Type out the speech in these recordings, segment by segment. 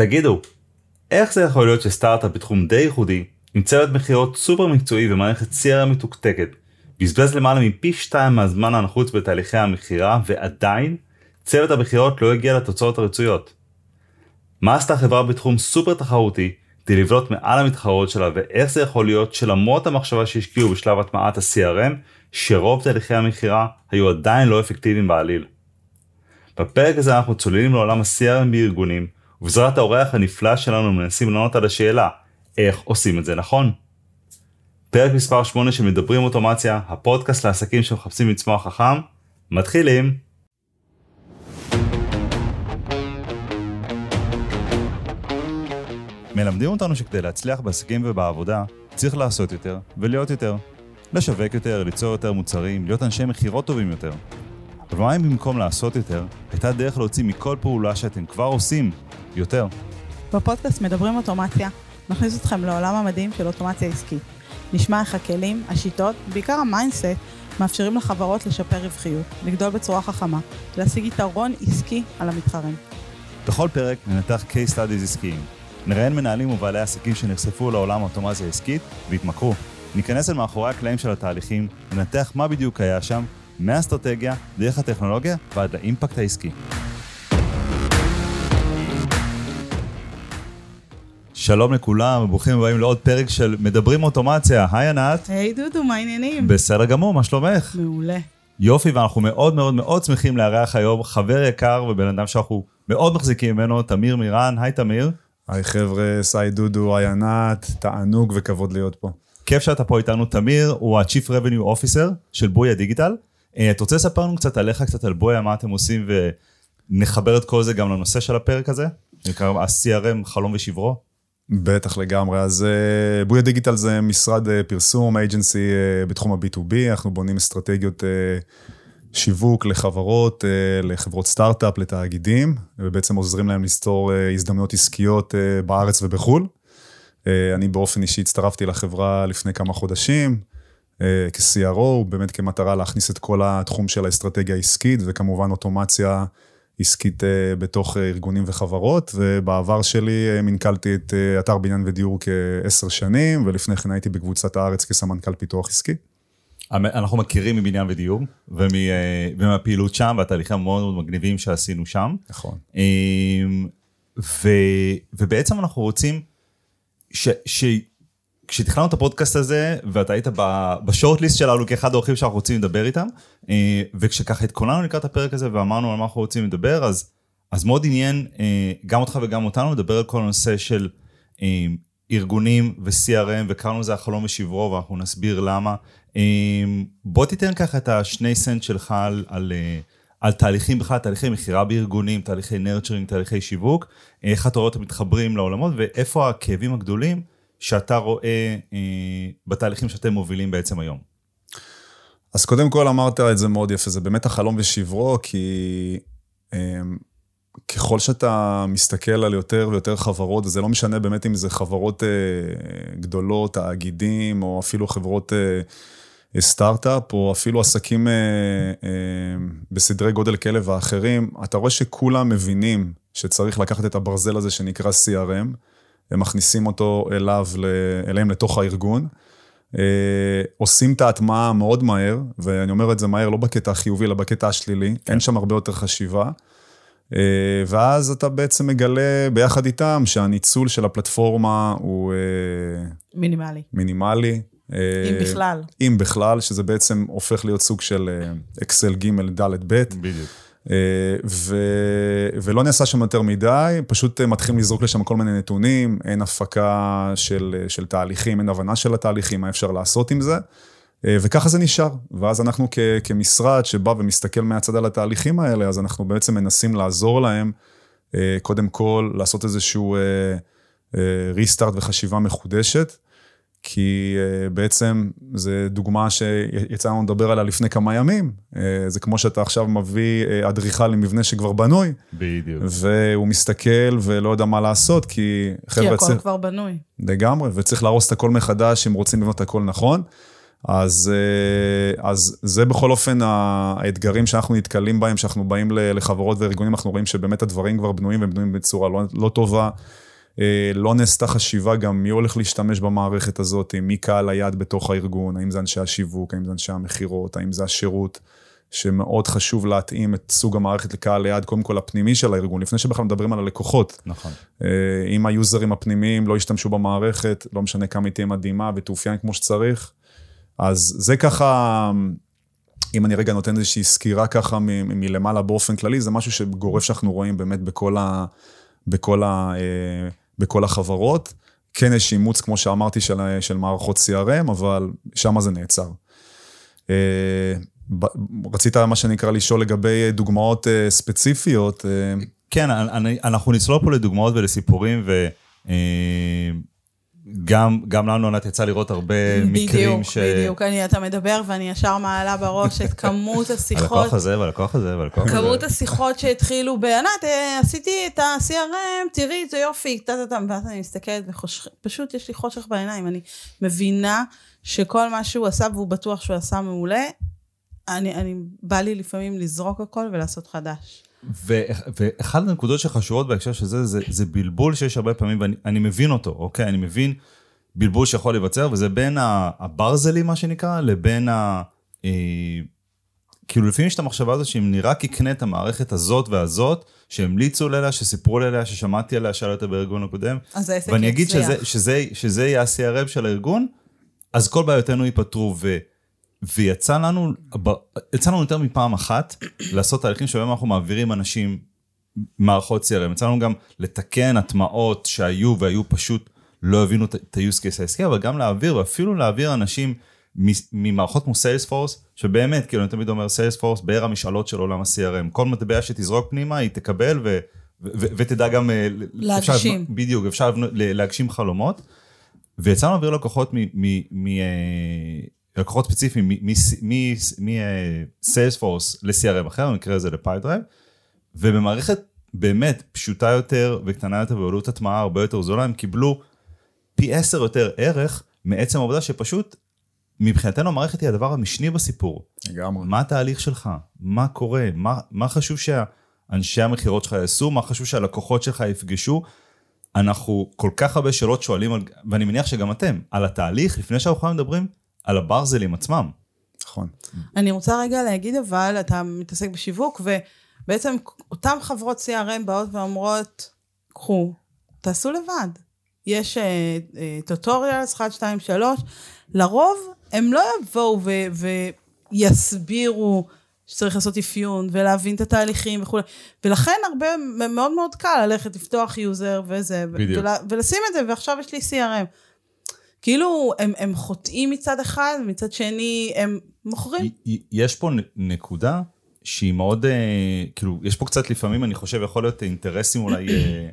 תגידו, איך זה יכול להיות שסטארט-אפ בתחום די ייחודי, עם צוות מכירות סופר מקצועי ומערכת CRM מתוקתקת, בזבז למעלה מפי שתיים מהזמן הנחוץ בתהליכי המכירה ועדיין צוות המכירות לא הגיע לתוצאות הרצויות. מה עשתה חברה בתחום סופר תחרותי כדי לבלוט מעל המתחרות שלה ואיך זה יכול להיות שלמרות המחשבה שהשקיעו בשלב הטמעת ה-CRM, שרוב תהליכי המכירה היו עדיין לא אפקטיביים בעליל. בפרק הזה אנחנו צוללים לעולם ה-CRM בארגונים, ובעזרת האורח הנפלא שלנו מנסים לענות על השאלה, איך עושים את זה נכון? פרק מספר 8 של מדברים אוטומציה, הפודקאסט לעסקים שמחפשים לצמוח חכם, מתחילים. מלמדים אותנו שכדי להצליח בעסקים ובעבודה, צריך לעשות יותר ולהיות יותר. לשווק יותר, ליצור יותר מוצרים, להיות אנשי מכירות טובים יותר. אבל מה אם במקום לעשות יותר, הייתה דרך להוציא מכל פעולה שאתם כבר עושים יותר? בפודקאסט מדברים אוטומציה, נכניס אתכם לעולם המדהים של אוטומציה עסקית. נשמע איך הכלים, השיטות, בעיקר ה mindset, מאפשרים לחברות לשפר רווחיות, לגדול בצורה חכמה, להשיג יתרון עסקי על המתחרים. בכל פרק ננתח case studies עסקיים. נראיין מנהלים ובעלי עסקים שנחשפו לעולם האוטומציה העסקית והתמכרו. ניכנס אל מאחורי הקלעים של התהליכים, ננתח מה בדיוק היה שם, מהאסטרטגיה, דרך הטכנולוגיה ועד לאימפקט העסקי. שלום לכולם וברוכים הבאים לעוד פרק של מדברים אוטומציה. היי ענת. היי דודו, מה העניינים? בסדר גמור, מה שלומך? מעולה. יופי, ואנחנו מאוד מאוד מאוד שמחים לארח היום חבר יקר ובן אדם שאנחנו מאוד מחזיקים ממנו, תמיר מירן. היי תמיר. היי חבר'ה, סי דודו, היי ענת, תענוג וכבוד להיות פה. כיף שאתה פה איתנו, תמיר הוא ה-Chief Revenue Officer של בויה דיגיטל. אה, אתה רוצה לספר לנו קצת עליך, קצת על בויה, מה אתם עושים, ונחבר את כל זה גם לנושא של הפרק הזה? נקרא ה-CRM, חלום ושברו. בטח לגמרי, אז אה, בויה דיגיטל זה משרד אה, פרסום, אייג'נסי בתחום ה-B2B, אנחנו בונים אסטרטגיות שיווק לחברות, לחברות סטארט-אפ, לתאגידים, ובעצם עוזרים להם לסתור הזדמנויות עסקיות בארץ ובחו"ל. אני באופן אישי הצטרפתי לחברה לפני כמה חודשים, כ-CRO, באמת כמטרה להכניס את כל התחום של האסטרטגיה העסקית, וכמובן אוטומציה עסקית בתוך ארגונים וחברות, ובעבר שלי מנכלתי את אתר בניין ודיור כעשר שנים, ולפני כן הייתי בקבוצת הארץ כסמנכ"ל פיתוח עסקי. אנחנו מכירים מבניין ודיור, ומהפעילות שם, והתהליכים המאוד מאוד מגניבים שעשינו שם. נכון. ו, ובעצם אנחנו רוצים, ש, ש, כשתכננו את הפודקאסט הזה, ואתה היית בשורט-ליסט שלנו כאחד האורחים שאנחנו רוצים לדבר איתם, וכשככה התכוננו לקראת הפרק הזה ואמרנו על מה אנחנו רוצים לדבר, אז, אז מאוד עניין גם אותך וגם אותנו לדבר על כל הנושא של ארגונים ו-CRM, וקראנו לזה החלום ושברו, ואנחנו נסביר למה. בוא תיתן ככה את השני סנט שלך על, על, על תהליכים בכלל, תהליכי מכירה בארגונים, תהליכי נרצ'רינג, תהליכי שיווק, איך אתה רואה אותם מתחברים לעולמות, ואיפה הכאבים הגדולים שאתה רואה אה, בתהליכים שאתם מובילים בעצם היום? אז קודם כל אמרת את זה מאוד יפה, זה באמת החלום ושברו, כי אה, ככל שאתה מסתכל על יותר ויותר חברות, וזה לא משנה באמת אם זה חברות אה, גדולות, תאגידים, או אפילו חברות סטארט-אפ, או אפילו עסקים בסדרי גודל כאלה ואחרים, אתה רואה שכולם מבינים שצריך לקחת את הברזל הזה שנקרא CRM, הם מכניסים אותו אליו, אליהם לתוך הארגון. עושים את ההטמעה מאוד מהר, ואני אומר את זה מהר לא בקטע החיובי, אלא בקטע השלילי, כן. אין שם הרבה יותר חשיבה. ואז אתה בעצם מגלה ביחד איתם שהניצול של הפלטפורמה הוא... מינימלי. מינימלי. אם בכלל. אם בכלל, שזה בעצם הופך להיות סוג של אקסל ג' ד' ב'. בדיוק. ו... ולא נעשה שם יותר מדי, פשוט מתחילים לזרוק לשם כל מיני נתונים, אין הפקה של, של תהליכים, אין הבנה של התהליכים, מה אפשר לעשות עם זה, וככה זה נשאר. ואז אנחנו כ... כמשרד שבא ומסתכל מהצד על התהליכים האלה, אז אנחנו בעצם מנסים לעזור להם, קודם כל, לעשות איזשהו ריסטארט וחשיבה מחודשת. כי בעצם זו דוגמה שיצא לנו לדבר עליה לפני כמה ימים. זה כמו שאתה עכשיו מביא אדריכל למבנה שכבר בנוי. בדיוק. והוא מסתכל ולא יודע מה לעשות, כי חבר'ה... כי הכל צריך... כבר בנוי. לגמרי, וצריך להרוס את הכל מחדש אם רוצים לבנות את הכל נכון. אז, אה, אז זה בכל אופן האתגרים שאנחנו נתקלים בהם, שאנחנו באים לחברות וארגונים, אנחנו רואים שבאמת הדברים כבר בנויים והם בנויים בצורה לא, לא טובה. אה, לא נעשתה חשיבה גם מי הולך להשתמש במערכת הזאת, מי קהל היד בתוך הארגון, האם זה אנשי השיווק, האם זה אנשי המכירות, האם זה השירות, שמאוד חשוב להתאים את סוג המערכת לקהל היד, קודם כל הפנימי של הארגון, לפני שבכלל מדברים על הלקוחות. נכון. אה, אם היוזרים הפנימיים לא ישתמשו במערכת, לא משנה כמה היא תהיה מדהימה ותאופיין כמו שצריך, אז זה ככה... אם אני רגע נותן איזושהי סקירה ככה מ- מלמעלה באופן כללי, זה משהו שגורף שאנחנו רואים באמת בכל, ה, בכל, ה, אה, בכל החברות. כן יש אימוץ, כמו שאמרתי, של, של מערכות CRM, אבל שם זה נעצר. אה, רצית, מה שנקרא, לשאול לגבי דוגמאות אה, ספציפיות? כן, אני, אנחנו נצלול פה לדוגמאות ולסיפורים, ו... גם, גם לנו ענת יצא לראות הרבה בדיוק, מקרים ש... בדיוק, בדיוק. אתה מדבר ואני ישר מעלה בראש את כמות השיחות. הלקוח הזה והלקוח הזה והלקוח הזה. כמות השיחות שהתחילו בענת, אה, עשיתי את ה-CRM, תראי, זה יופי, טה-טה-טה, ואז אני מסתכלת ופשוט יש לי חושך בעיניים. אני מבינה שכל מה שהוא עשה, והוא בטוח שהוא עשה מעולה, אני, אני, בא לי לפעמים לזרוק הכל ולעשות חדש. ואחת הנקודות שחשובות בהקשר של זה, זה, זה בלבול שיש הרבה פעמים, ואני מבין אותו, אוקיי? אני מבין בלבול שיכול להיווצר, וזה בין הברזלים, מה שנקרא, לבין ה... אה, כאילו לפעמים יש את המחשבה הזו שאם אני רק אקנה את המערכת הזאת והזאת, שהמליצו עליה, שסיפרו עליה, ששמעתי עליה, שאלה אותה בארגון הקודם, אז העסק יצליח. ואני אגיד שזה, שזה, שזה יהיה ה-CRM של הארגון, אז כל בעיותינו ייפתרו. ו... ויצא לנו, יצא לנו יותר מפעם אחת לעשות תהליכים שבהם אנחנו מעבירים אנשים מערכות CRM. יצא לנו גם לתקן הטמעות שהיו והיו פשוט לא הבינו את ה-use case העסקי, אבל גם להעביר ואפילו להעביר אנשים ממערכות כמו Salesforce, שבאמת, כאילו אני תמיד אומר Salesforce, באר המשאלות של עולם ה-CRM. כל מטבע שתזרוק פנימה היא תקבל ו... ותדע גם... אה, להגשים. אפשר, בדיוק, אפשר להגשים חלומות. ויצא לנו להעביר לקוחות מ... אה, לקוחות ספציפיים מ Salesforce ל-CRM אחר, במקרה הזה ל Pipedrive, ובמערכת באמת פשוטה יותר וקטנה יותר ועלות הטמעה הרבה יותר זולה, הם קיבלו פי עשר יותר ערך מעצם העובדה שפשוט מבחינתנו המערכת היא הדבר המשני בסיפור. לגמרי. מה התהליך שלך? מה קורה? מה, מה חשוב שאנשי המכירות שלך יעשו? מה חשוב שהלקוחות שלך יפגשו? אנחנו כל כך הרבה שאלות שואלים, על, ואני מניח שגם אתם, על התהליך, לפני שאנחנו מדברים על הברזלים עצמם. נכון. אני רוצה רגע להגיד אבל, אתה מתעסק בשיווק, ובעצם אותן חברות CRM באות ואומרות, קחו, תעשו לבד. יש tutorials, 1, 2, 3, לרוב הם לא יבואו ו- ויסבירו שצריך לעשות אפיון ולהבין את התהליכים וכולי. ולכן הרבה, מאוד מאוד קל ללכת לפתוח user וזה, בדיוק. ולשים את זה, ועכשיו יש לי CRM. כאילו, הם, הם חוטאים מצד אחד, מצד שני, הם מוכרים. יש פה נקודה שהיא מאוד, אה, כאילו, יש פה קצת לפעמים, אני חושב, יכול להיות אינטרסים אולי, אה,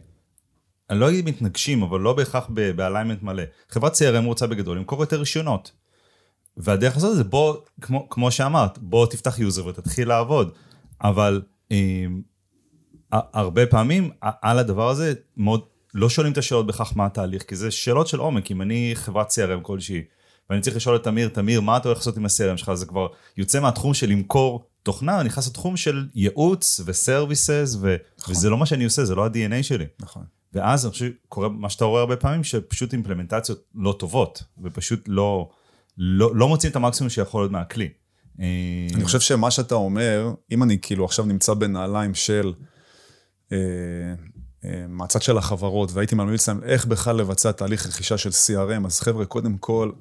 אני לא אגיד מתנגשים, אבל לא בהכרח ב alignment מלא. חברת CRM רוצה בגדול למכור יותר רישיונות. והדרך הזאת זה בוא, כמו, כמו שאמרת, בוא תפתח user ותתחיל לעבוד. אבל אה, הרבה פעמים על הדבר הזה מאוד לא שואלים את השאלות בכך מה התהליך, כי זה שאלות של עומק, אם אני חברת CRM כלשהי, ואני צריך לשאול את תמיר, תמיר, מה אתה הולך לעשות עם ה-CRM שלך? זה כבר יוצא מהתחום של למכור תוכנה, אני נכנס לתחום של ייעוץ וסרוויסס, ו- נכון. וזה לא מה שאני עושה, זה לא ה-DNA שלי. נכון. ואז אני חושב שקורה מה שאתה רואה הרבה פעמים, שפשוט אימפלמנטציות לא טובות, ופשוט לא, לא, לא מוצאים את המקסימום שיכול להיות מהכלי. אני חושב שמה שאתה אומר, אם אני כאילו עכשיו נמצא בנעליים של אה, מהצד של החברות, והייתי ממליץ להם איך בכלל לבצע תהליך רכישה של CRM, אז חבר'ה, קודם כל,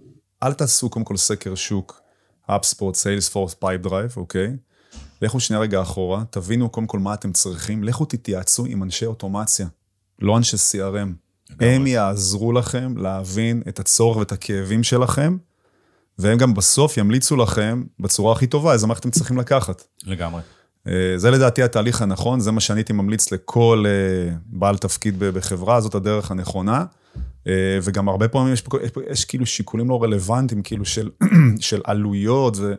אל תעשו קודם כל סקר שוק, HubSpot, Salesforce, Pipedrive, אוקיי? לכו שנייה רגע אחורה, תבינו קודם כל מה אתם צריכים, לכו תתייעצו עם אנשי אוטומציה, לא אנשי CRM. הם יעזרו לכם להבין את הצורך ואת הכאבים שלכם, והם גם בסוף ימליצו לכם בצורה הכי טובה איזה מערכת אתם צריכים לקחת. לגמרי. אה, זה לדעתי התהליך הנכון, זה מה שאני הייתי ממליץ לכל אה, בעל תפקיד בחברה, זאת הדרך הנכונה. אה, וגם הרבה פעמים יש, יש, יש כאילו שיקולים לא רלוונטיים, כאילו של, של עלויות, ו,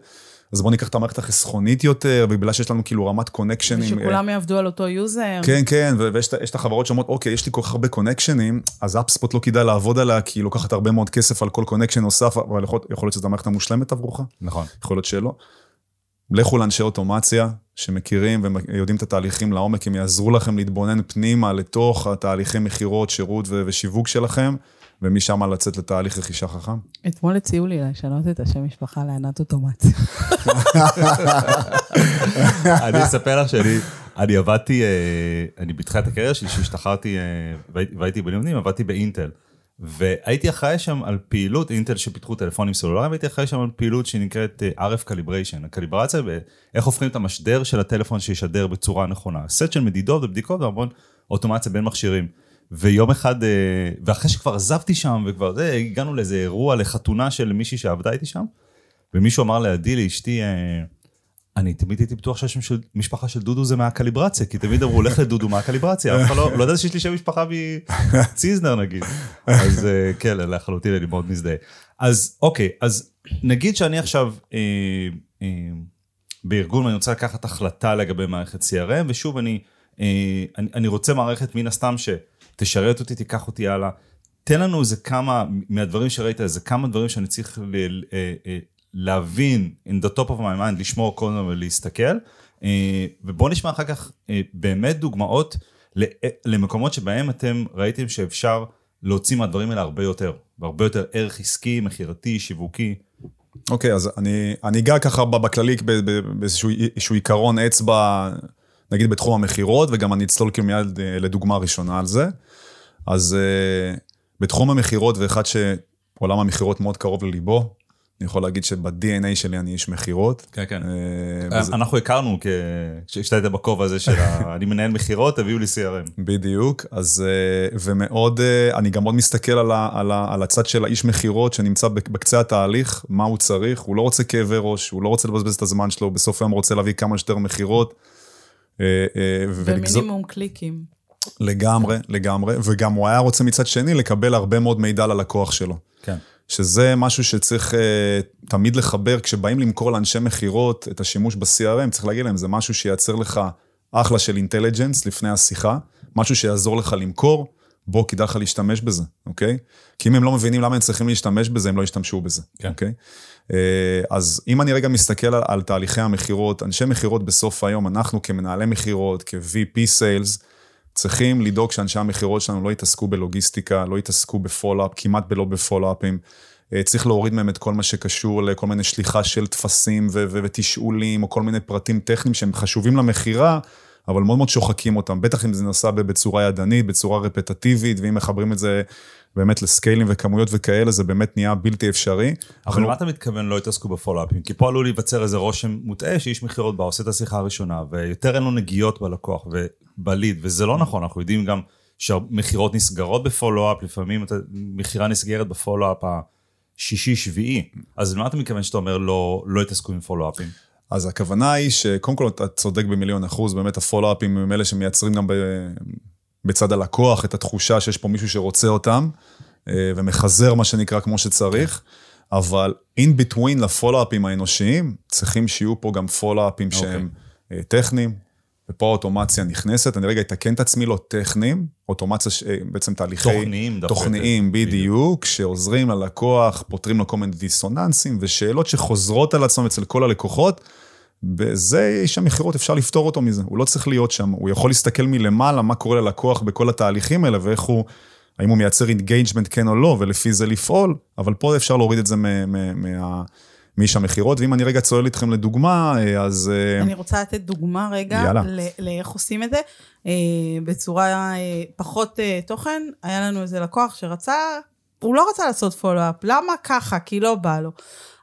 אז בואו ניקח את המערכת החסכונית יותר, ובגלל שיש לנו כאילו רמת קונקשנים. ושכולם יעבדו על אותו user. כן, כן, ו- ויש את- יש את החברות שאומרות, אוקיי, יש לי כל כך הרבה קונקשנים, אז HubSpot לא כדאי לעבוד עליה, כי היא לוקחת הרבה מאוד כסף על כל קונקשן נוסף, אבל יכול, יכול להיות שזו המערכת המושלמת עבורך, נכון. יכול להיות שלא. לכו לאנשי אוטומציה שמכירים ויודעים את התהליכים לעומק, הם יעזרו לכם להתבונן פנימה לתוך התהליכי מכירות, שירות ו- ושיווק שלכם, ומשם לצאת לתהליך רכישה חכם. אתמול הציעו לי לשנות את השם משפחה לענת אוטומציה. אני אספר לך שאני אני עבדתי, אה, אני בתחילת הקריירה שלי, שהשתחררתי אה, והי- והייתי בלימודים, עבדתי באינטל. והייתי אחראי שם על פעילות, אינטל שפיתחו טלפונים סלולריים, והייתי אחראי שם על פעילות שנקראת אה, RF calibration. הקליברציה, ואיך הופכים את המשדר של הטלפון שישדר בצורה נכונה. סט של מדידות ובדיקות והמון אוטומציה בין מכשירים. ויום אחד, אה, ואחרי שכבר עזבתי שם וכבר זה, הגענו לאיזה אירוע, לחתונה של מישהי שעבדה איתי שם, ומישהו אמר לידי, לאשתי, אה, אני תמיד הייתי בטוח שהשם של משפחה של דודו זה מהקליברציה, כי תמיד אמרו, לך לדודו מהקליברציה, אף אחד לא, לא ידעתי שיש לי שם משפחה מציזנר נגיד. אז אה, כן, לחלוטין אני מאוד מזדהה. אז אוקיי, אז נגיד שאני עכשיו אה, אה, בארגון ואני רוצה לקחת החלטה לגבי מערכת CRM, ושוב, אני, רוצה מערכת מן הסתם שתשרת אותי, תיקח אותי הלאה. תן לנו איזה כמה, מהדברים שראית, איזה כמה דברים שאני צריך להבין, in the top of my mind, לשמור כל הזמן ולהסתכל, אה, ובואו נשמע אחר כך אה, באמת דוגמאות אה, למקומות שבהם אתם ראיתם שאפשר להוציא מהדברים האלה הרבה יותר, והרבה יותר ערך עסקי, מכירתי, שיווקי. אוקיי, אז אני, אני אגע ככה בכללי באיזשהו איזשהו עיקרון אצבע, נגיד בתחום המכירות, וגם אני אצלול כאילו מיד לדוגמה ראשונה על זה. אז בתחום המכירות, ואחד שעולם המכירות מאוד קרוב לליבו, אני יכול להגיד שב-DNA שלי אני איש מכירות. כן, כן. אה, וזה- אנחנו הכרנו כ- כשאתה היית בכובע הזה של ה- אני מנהל מכירות, תביאו לי CRM. בדיוק, אז אה, ומאוד, אה, אני גם מאוד מסתכל על, ה, על, ה, על הצד של האיש מכירות שנמצא בק- בקצה התהליך, מה הוא צריך, הוא לא רוצה כאבי ראש, הוא לא רוצה לבזבז את הזמן שלו, בסוף היום רוצה להביא כמה שיותר מכירות. אה, אה, ולגזור- במינימום קליקים. לגמרי, לגמרי, וגם הוא היה רוצה מצד שני לקבל הרבה מאוד מידע על הלקוח שלו. כן. שזה משהו שצריך uh, תמיד לחבר, כשבאים למכור לאנשי מכירות את השימוש ב-CRM, צריך להגיד להם, זה משהו שייצר לך אחלה של אינטליג'נס לפני השיחה, משהו שיעזור לך למכור, בוא, כדאי לך להשתמש בזה, אוקיי? כי אם הם לא מבינים למה הם צריכים להשתמש בזה, הם לא ישתמשו בזה, כן. אוקיי? Uh, אז אם אני רגע מסתכל על, על תהליכי המכירות, אנשי מכירות בסוף היום, אנחנו כמנהלי מכירות, כ-VP Sales, צריכים לדאוג שאנשי המכירות שלנו לא יתעסקו בלוגיסטיקה, לא יתעסקו בפולו-אפ, כמעט בלא בפולו-אפים. אה, צריך להוריד מהם את כל מה שקשור לכל מיני שליחה של טפסים ו- ו- ותשאולים, או כל מיני פרטים טכניים שהם חשובים למכירה, אבל מאוד מאוד שוחקים אותם. בטח אם זה נעשה בצורה ידנית, בצורה רפטטיבית, ואם מחברים את זה באמת לסקיילים וכמויות וכאלה, זה באמת נהיה בלתי אפשרי. אבל למה אתה מתכוון לא יתעסקו בפולו-אפים? כי פה עלול להיווצר איזה רושם מוטעה שאיש מכירות בא, עושה את השיחה הראשונה, ויותר אין לו נגיעות בלקוח ובליד, וזה לא נכון, אנחנו יודעים גם שמכירות נסגרות בפולו-אפ, לפעמים מכירה נסגרת בפולו-אפ השישי-שביעי, אז למה אתה מתכוון שאתה אומר לא, לא יתעסקו עם פולו-אפים? אז הכוונה היא שקודם כל אתה צודק במיליון אחוז, באמת הפולו-אפים הם אלה שמייצרים גם ב, בצד הלקוח את התחושה שיש פה מישהו שרוצה אותם, אה, ומחזר מה שנקרא כמו שצריך, אבל in between לפולו-אפים האנושיים, צריכים שיהיו פה גם פולו-אפים שהם אה, טכניים, ופה האוטומציה נכנסת, אני רגע אתקן את עצמי, לא טכניים, אוטומציה, ש- אה, בעצם תהליכי... תוכניים דווקא. תוכניים, בדיוק, שעוזרים ללקוח, פותרים לו כל מיני דיסוננסים ושאלות שחוזרות על עצמם אצל כל הלקוחות. וזה איש המכירות, אפשר לפתור אותו מזה, הוא לא צריך להיות שם, הוא יכול להסתכל מלמעלה מה קורה ללקוח בכל התהליכים האלה ואיך הוא, האם הוא מייצר engagement כן או לא, ולפי זה לפעול, אבל פה אפשר להוריד את זה מה- מה- מה- מאיש המכירות, ואם אני רגע צולל איתכם לדוגמה, אה, אז... אה, אני רוצה לתת דוגמה רגע, יאללה. לאיך עושים את זה, אה, בצורה פחות תוכן. היה לנו איזה לקוח שרצה, הוא לא רצה לעשות follow-up, למה ככה? כי לא בא לו.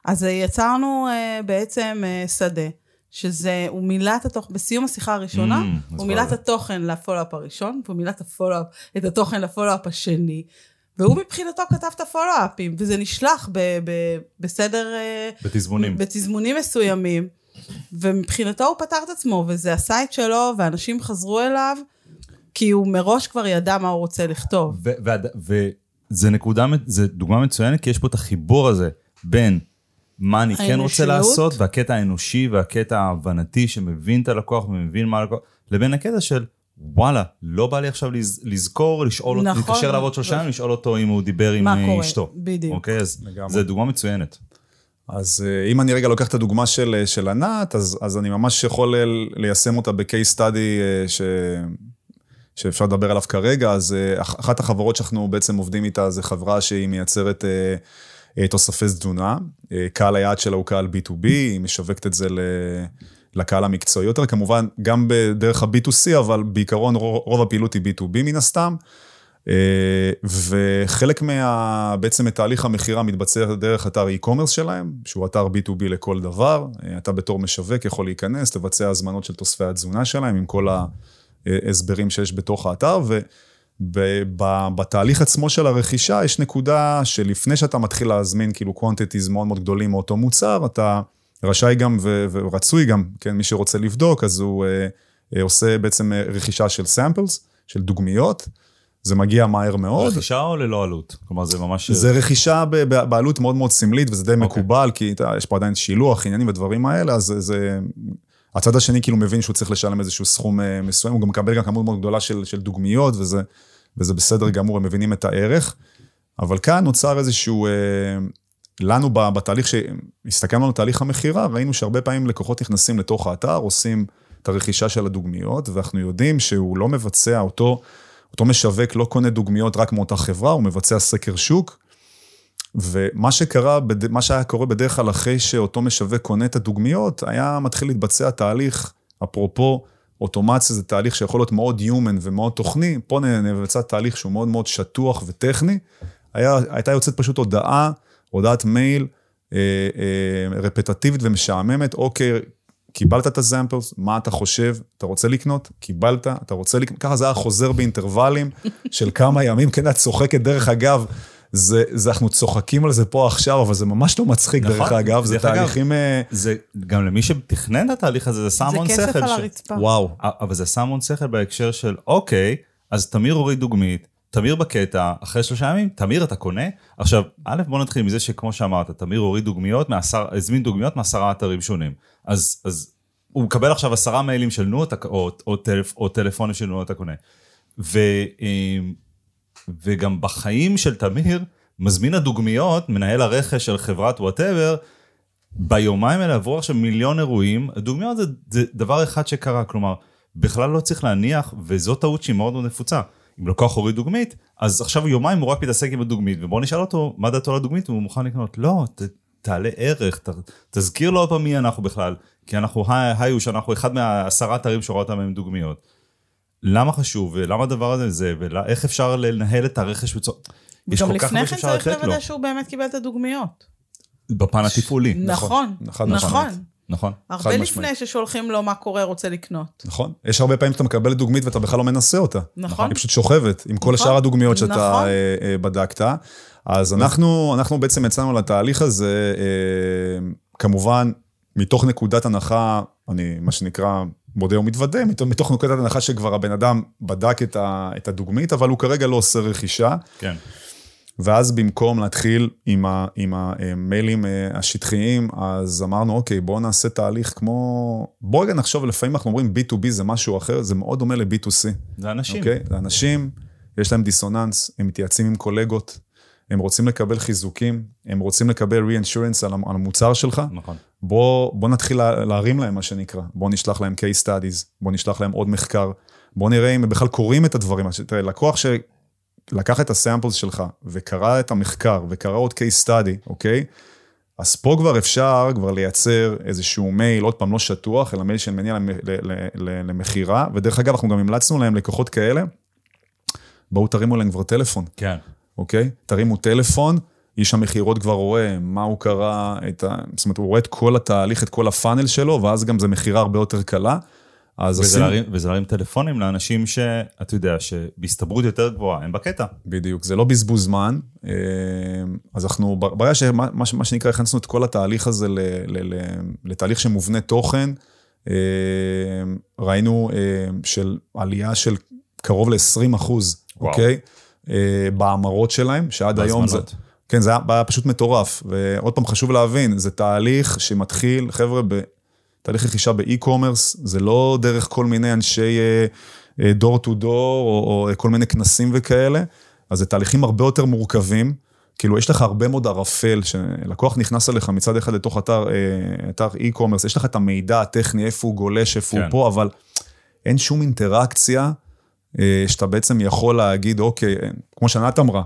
אז יצרנו בעצם שדה, שזה, הוא מילא את התוכן, בסיום השיחה הראשונה, Mm, הוא מילא את. התוכן ל follow-up הראשון, והוא מילא את ה follow-up, את התוכן ל follow-up השני, והוא מבחינתו כתב את הפולו-אפים, וזה נשלח ב- ב- בסדר... אה, בתזמונים. בתזמונים מסוימים, ומבחינתו הוא פתר את עצמו, וזה הסייט שלו, ואנשים חזרו אליו, כי הוא מראש כבר ידע מה הוא רוצה לכתוב. וזה נקודה, זה דוגמה מצוינת, כי יש פה את החיבור הזה בין מה אני כן רוצה האנושיות. לעשות, והקטע האנושי והקטע ההבנתי שמבין את הלקוח ומבין מה הלקוח, לבין הקטע של וואלה, לא בא לי עכשיו לז, לזכור, לשאול אותו, נכון. להתקשר לעבוד שלושה ימים, לשאול אותו אם הוא דיבר עם מה אה, קורה? אשתו. בדיוק. אוקיי, אז לגמרי. זו דוגמה מצוינת. אז אה, אם אני רגע לוקח את הדוגמה של, אה, של ענת, אז, אז אני ממש יכול ליישם אותה ב-case study ש, שאפשר לדבר עליו כרגע. אז אח- אחת החברות שאנחנו בעצם עובדים איתה זה חברה שהיא מייצרת תוספי תזונה. קהל היעד שלה הוא קהל B2B, היא משווקת את זה ל... לקהל המקצועי יותר, כמובן גם בדרך ה-B2C, אבל בעיקרון רוב, הפעילות היא B2B מן הסתם. אה, וחלק מה... בעצם מתהליך המכירה מתבצע דרך אתר e-commerce שלהם, שהוא אתר B2B לכל דבר. אה, אתה בתור משווק יכול להיכנס, לבצע הזמנות של תוספי התזונה שלהם עם כל ההסברים שיש בתוך האתר, ובתהליך עצמו של הרכישה יש נקודה שלפני שאתה מתחיל להזמין כאילו quantities מאוד מאוד גדולים מאותו מוצר, אתה רשאי גם ו- ורצוי גם, כן, מי שרוצה לבדוק, אז הוא אה, אה, עושה בעצם אה, רכישה של samples, של דוגמיות. זה מגיע מהר מאוד. רכישה או ללא עלות? כלומר, זה ממש... זה רכישה ב- ב- בעלות מאוד מאוד סמלית, וזה די אוקיי. מקובל, כי אתה, יש פה עדיין שילוח, עניינים ודברים האלה, אז זה-. הצד השני כאילו מבין שהוא צריך לשלם איזשהו סכום מסוים, הוא גם מקבל גם כמות מאוד גדולה של, של דוגמיות, וזה, וזה בסדר גמור, הם מבינים את הערך. אבל כאן נוצר איזשהו, לנו בתהליך, שהסתכלנו על תהליך המכירה, ראינו שהרבה פעמים לקוחות נכנסים לתוך האתר, עושים את הרכישה של הדוגמיות, ואנחנו יודעים שהוא לא מבצע, אותו, אותו משווק לא קונה דוגמיות רק מאותה חברה, הוא מבצע סקר שוק, ומה שקרה, מה שהיה קורה בדרך כלל אחרי שאותו משווק קונה את הדוגמיות, היה מתחיל להתבצע תהליך, אפרופו, אוטומציה זה תהליך שיכול להיות מאוד Human ומאוד תוכני, פה נבצע תהליך שהוא מאוד מאוד שטוח וטכני. היה, הייתה יוצאת פשוט הודעה, הודעת מייל אה, אה, רפטטיבית ומשעממת, אוקיי, קיבלת את הזמפלס, מה אתה חושב? אתה רוצה לקנות? קיבלת, אתה רוצה לקנות? ככה זה היה חוזר באינטרוולים של כמה ימים, כן, את צוחקת, דרך אגב, זה, זה, אנחנו צוחקים על זה פה עכשיו, אבל זה ממש לא מצחיק, נכון. דרך אגב, זה דרך אגב, תהליכים... אה, זה, גם למי שתכנן את התהליך הזה, זה שם זה המון כסף שכל. על ש- הרצפה. וואו. אבל זה שם המון שכל בהקשר של, אוקיי, אז תמיר הוריד דוגמית, תמיר בקטע, אחרי שלושה ימים, תמיר אתה קונה? עכשיו, א', בוא נתחיל מזה שכמו שאמרת, תמיר הוריד דוגמיות, מעשר, הזמין דוגמיות מעשרה אתרים שונים. אז, אז הוא מקבל עכשיו עשרה מיילים של נו, אתה, או, או, טלפ, או טלפונים של נו, אתה קונה. ו, אמ, וגם בחיים של תמיר, מזמין הדוגמיות, מנהל הרכש של חברת whatever, ביומיים האלה עברו עכשיו מיליון אירועים, דוגמיות זה, זה דבר אחד שקרה, כלומר, בכלל לא צריך להניח, וזו טעות שהיא מאוד מאוד נפוצה. אם לקוח הוריד דוגמית, אז עכשיו יומיים הוא רק מתעסק עם הדוגמית, ובוא נשאל אותו מה דעתו על הדוגמית, והוא מוכן לקנות. לא, ת, תעלה ערך, ת, תזכיר לו עוד פעם מי אנחנו בכלל, כי אנחנו היו שאנחנו אחד מהעשרה אתרים שרואה אותם עם דוגמיות. למה חשוב, ולמה הדבר הזה זה, ואיך אפשר לנהל את הרכש בצורה... יש גם כל כך לפני הרבה כן שאפשר צריך לתת לו, לוודא שהוא באמת קיבל את הדוגמיות. בפן התפעולי. נכון, נכון, נכון. נכון. הרבה חד לפני משמעית. ששולחים לו מה קורה, רוצה לקנות. נכון. יש הרבה פעמים שאתה מקבל דוגמית ואתה בכלל לא מנסה אותה. נכון. היא פשוט שוכבת עם כל נכון. שאר הדוגמיות שאתה נכון. אה, אה, בדקת. אז אנחנו, אנחנו בעצם יצאנו לתהליך הזה, אה, כמובן, מתוך נקודת הנחה, אני, מה שנקרא, מודה ומתוודה, מתוך, נקודת הנחה שכבר הבן אדם בדק את הדוגמית, אבל הוא כרגע לא עושה רכישה. כן. ואז במקום להתחיל עם, ה, עם המיילים אה, השטחיים, אז אמרנו, אוקיי, בואו נעשה תהליך כמו... בואו רגע נחשוב, לפעמים אנחנו אומרים B2B זה משהו אחר, זה מאוד דומה ל-B2C. זה אנשים. אוקיי? זה אנשים, יש להם דיסוננס, הם מתייעצים עם קולגות, הם רוצים לקבל חיזוקים, הם רוצים לקבל re-insurance על המ- על המוצר שלך. נכון. בוא, בוא נתחיל לה- להרים להם, מה שנקרא. בוא נשלח להם case studies, בוא נשלח להם עוד מחקר, בוא נראה אם הם בכלל קוראים את הדברים. תראה, לקוח שלקח את הסאמפלס שלך וקרא את המחקר וקרא עוד case study, אוקיי? אז פה כבר אפשר כבר לייצר איזשהו מייל, עוד פעם, לא שטוח, אלא מייל שמניע למכירה. ודרך אגב, אנחנו גם המלצנו להם לקוחות כאלה, בואו תרימו להם כבר טלפון. כן. אוקיי? תרימו טלפון, איש המכירות כבר רואה מה הוא קרא, ה... זאת אומרת, הוא רואה את כל התהליך, את כל הפאנל שלו, ואז גם זו מכירה הרבה יותר קלה. אז וזה עשינו... להרים, וזה להרים טלפונים לאנשים שאתה יודע, שבהסתברות יותר גבוהה, הם בקטע. בדיוק, זה לא בזבוז זמן. אה, אז אנחנו, ברגע שמה מה, שנקרא, הכנסנו את כל התהליך הזה ל, ל, ל, לתהליך שמובנה תוכן, אה, ראינו אה, של עלייה של קרוב ל-20 אחוז. אוקיי? בהמרות שלהם, שעד היום זה... כן, זה היה פשוט מטורף. ועוד פעם, חשוב להבין, זה תהליך שמתחיל, חבר'ה, בתהליך רכישה באי-קומרס, זה לא דרך כל מיני אנשי דור טו דור, או, או כל מיני כנסים וכאלה, אז זה תהליכים הרבה יותר מורכבים. כאילו, יש לך הרבה מאוד ערפל, שלקוח נכנס אליך מצד אחד לתוך אתר, אה, אתר e-commerce, יש לך את המידע הטכני, איפה הוא גולש, איפה כן. הוא פה, אבל אין שום אינטראקציה אה, שאתה בעצם יכול להגיד, אוקיי, כמו שענת אמרה,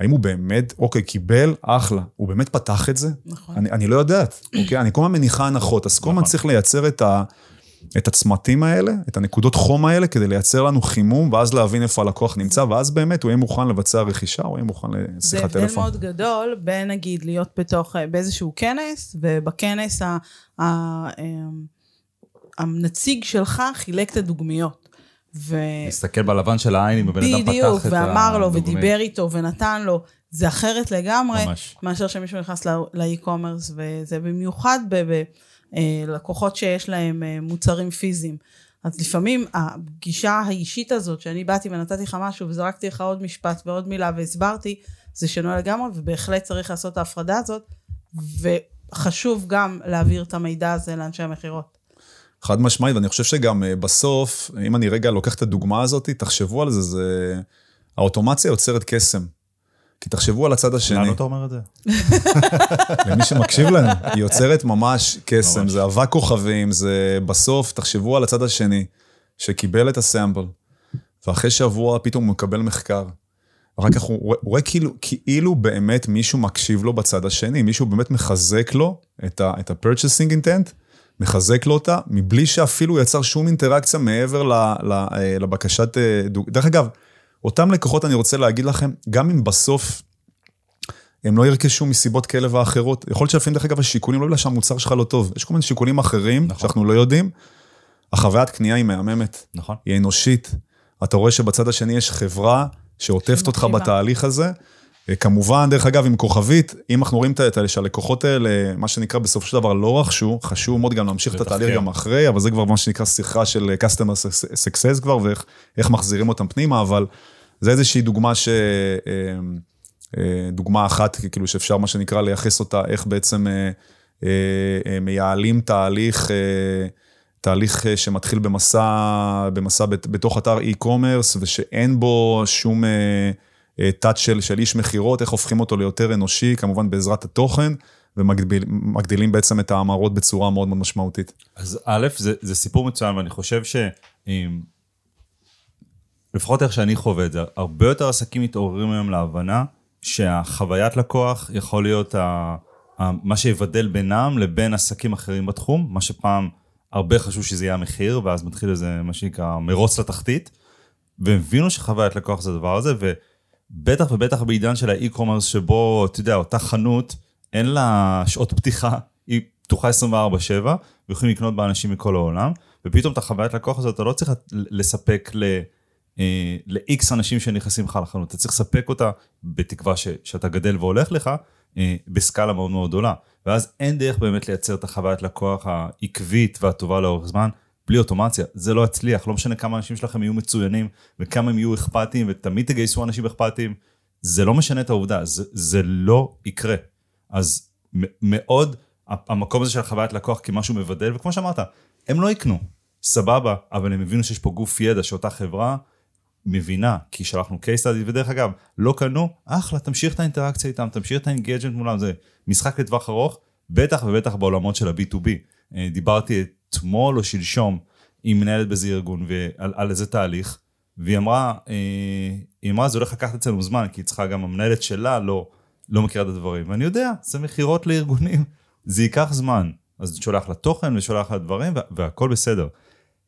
האם הוא באמת, אוקיי, קיבל, אחלה, הוא באמת פתח את זה? נכון. אני, אני לא יודעת, אוקיי? אני כל הזמן מניחה הנחות, אז כל הזמן נכון. צריך לייצר את, ה, את הצמתים האלה, את הנקודות חום האלה, כדי לייצר לנו חימום, ואז להבין איפה הלקוח נמצא, ואז באמת הוא יהיה מוכן לבצע רכישה, הוא יהיה מוכן לשיחת טלפון. זה הבדל מאוד גדול בין, נגיד, להיות בתוך, באיזשהו כנס, ובכנס ה, ה, אמ, הנציג שלך חילק את הדוגמיות. ו... מסתכל בלבן של העין אם הבן אדם פתח את הדוגמית. בדיוק, ואמר לו, ודיבר איתו, ונתן לו. זה אחרת לגמרי, ממש. מאשר שמישהו נכנס לאי-קומרס, וזה במיוחד בלקוחות אה, שיש להם אה, מוצרים פיזיים. אז לפעמים הפגישה האישית הזאת, שאני באתי ונתתי לך משהו וזרקתי לך עוד משפט ועוד מילה והסברתי, זה שינוי לגמרי, ובהחלט צריך לעשות את ההפרדה הזאת, וחשוב גם להעביר את המידע הזה לאנשי המכירות. חד משמעית, ואני חושב שגם אה, בסוף, אם אני רגע לוקח את הדוגמה הזאת, תחשבו על זה, זה... האוטומציה יוצרת קסם. כי תחשבו על הצד השני. למה אתה אומר את זה? למי שמקשיב לנו, היא יוצרת ממש קסם, זה אבק כוכבים, זה בסוף, תחשבו על הצד השני, שקיבל את הסאמפל, ואחרי שבוע פתאום הוא מקבל מחקר. ואחר כך הוא, הוא רואה כאילו, כאילו באמת מישהו מקשיב לו בצד השני, מישהו באמת מחזק לו את ה-purchasing intent, מחזק לו אותה, מבלי שאפילו יצר שום אינטראקציה מעבר אה, לבקשת... אה, דרך אגב, אותם לקוחות, אני רוצה להגיד לכם, גם אם בסוף הם לא ירכשו מסיבות כאלה ואחרות, יכול להיות שלפעמים, דרך אגב, השיקולים לא בגלל שהמוצר שלך לא טוב, יש כל מיני שיקולים אחרים נכון. שאנחנו לא יודעים. החוויית קנייה היא מהממת, נכון. היא אנושית. אתה רואה שבצד השני יש חברה שעוטפת אותך בתהליך הזה. כמובן, דרך אגב, עם כוכבית, אם אנחנו רואים את האלה שהלקוחות האלה, מה שנקרא בסופו של דבר לא רכשו, חשוב מאוד גם להמשיך את התהליך גם אחרי, אבל זה כבר מה שנקרא שיחה של customer success כבר, ואיך מחזירים אותם פנימה, אבל זה איזושהי דוגמה ש... אה, אה, דוגמה אחת, כאילו שאפשר מה שנקרא לייחס אותה, איך בעצם אה, מייעלים תהליך, תהליך שמתחיל במסע, במסע בתוך אתר e-commerce, ושאין בו שום טאץ' של, של איש מכירות, איך הופכים אותו ליותר אנושי, כמובן בעזרת התוכן. ומגדילים בעצם את ההמרות בצורה מאוד מאוד משמעותית. אז א', זה, זה סיפור מצוין, ואני חושב ש... לפחות איך שאני חווה את זה, הרבה יותר עסקים מתעוררים היום להבנה שהחוויית לקוח יכול להיות ה, ה, מה שיבדל בינם לבין עסקים אחרים בתחום, מה שפעם הרבה חשוב שזה יהיה המחיר, ואז מתחיל איזה מה שנקרא מרוץ לתחתית, והם הבינו שחוויית לקוח זה הדבר הזה, ובטח ובטח בעידן של האי-קומרס שבו, אתה יודע, אותה חנות, אין לה שעות פתיחה, היא פתוחה 24/7, ויכולים לקנות בה אנשים מכל העולם, ופתאום את החוויית לקוח הזאת אתה לא צריך לספק ל... אה, ל-X אנשים שנכנסים לך לחנות, אתה צריך לספק אותה בתקווה ש, שאתה גדל והולך לך אה, בסקאלה מאוד מאוד גדולה. ואז אין דרך באמת לייצר את החוויית לקוח העקבית והטובה לאורך זמן, בלי אוטומציה. זה לא יצליח, לא משנה כמה אנשים שלכם יהיו מצוינים וכמה הם יהיו אכפתיים ותמיד תגייסו אנשים אכפתיים, זה לא משנה את העובדה, זה, זה לא יקרה. אז מאוד, המקום הזה של החוויית לקוח כמשהו מבדל, וכמו שאמרת, הם לא יקנו, סבבה, אבל הם הבינו שיש פה גוף ידע שאותה חברה מבינה, כי שלחנו case study, ודרך אגב, לא קנו, אחלה, תמשיך את האינטראקציה איתם, תמשיך את האינגייג'נט מולם, זה משחק לטווח ארוך, בטח ובטח בעולמות של ה-B2B. אה, דיברתי אתמול או שלשום עם מנהלת באיזה ארגון ועל על איזה תהליך, והיא אמרה, אה, היא אמרה, זה הולך לקחת אצלנו זמן, כי היא צריכה גם המנהלת שלה לא, לא מכירה את הדברים, ואני יודע, זה מכירות לארגונים, זה ייקח זמן. אז שולח לה תוכן ושולח לה דברים והכל בסדר.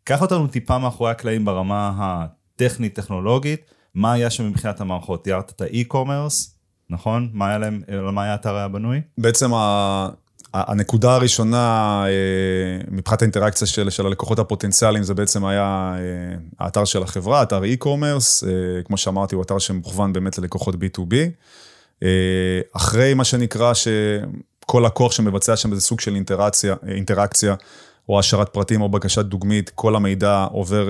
קח אותנו טיפה מאחורי הקלעים ברמה טכנית, טכנולוגית, מה היה שם מבחינת המערכות? תיארת את האי-קומרס, נכון? מה היה להם, מה היה האתר היה בנוי? בעצם ה... הנקודה הראשונה אה, מבחינת האינטראקציה של, של הלקוחות הפוטנציאליים זה בעצם היה אה, האתר של החברה, אתר e-commerce, אה, כמו שאמרתי הוא אתר שמוכוון באמת ללקוחות B2B. אחרי מה שנקרא שכל לקוח שמבצע שם איזה סוג של אינטראקציה, אינטראקציה או השארת פרטים או בקשת דוגמית, כל המידע עובר,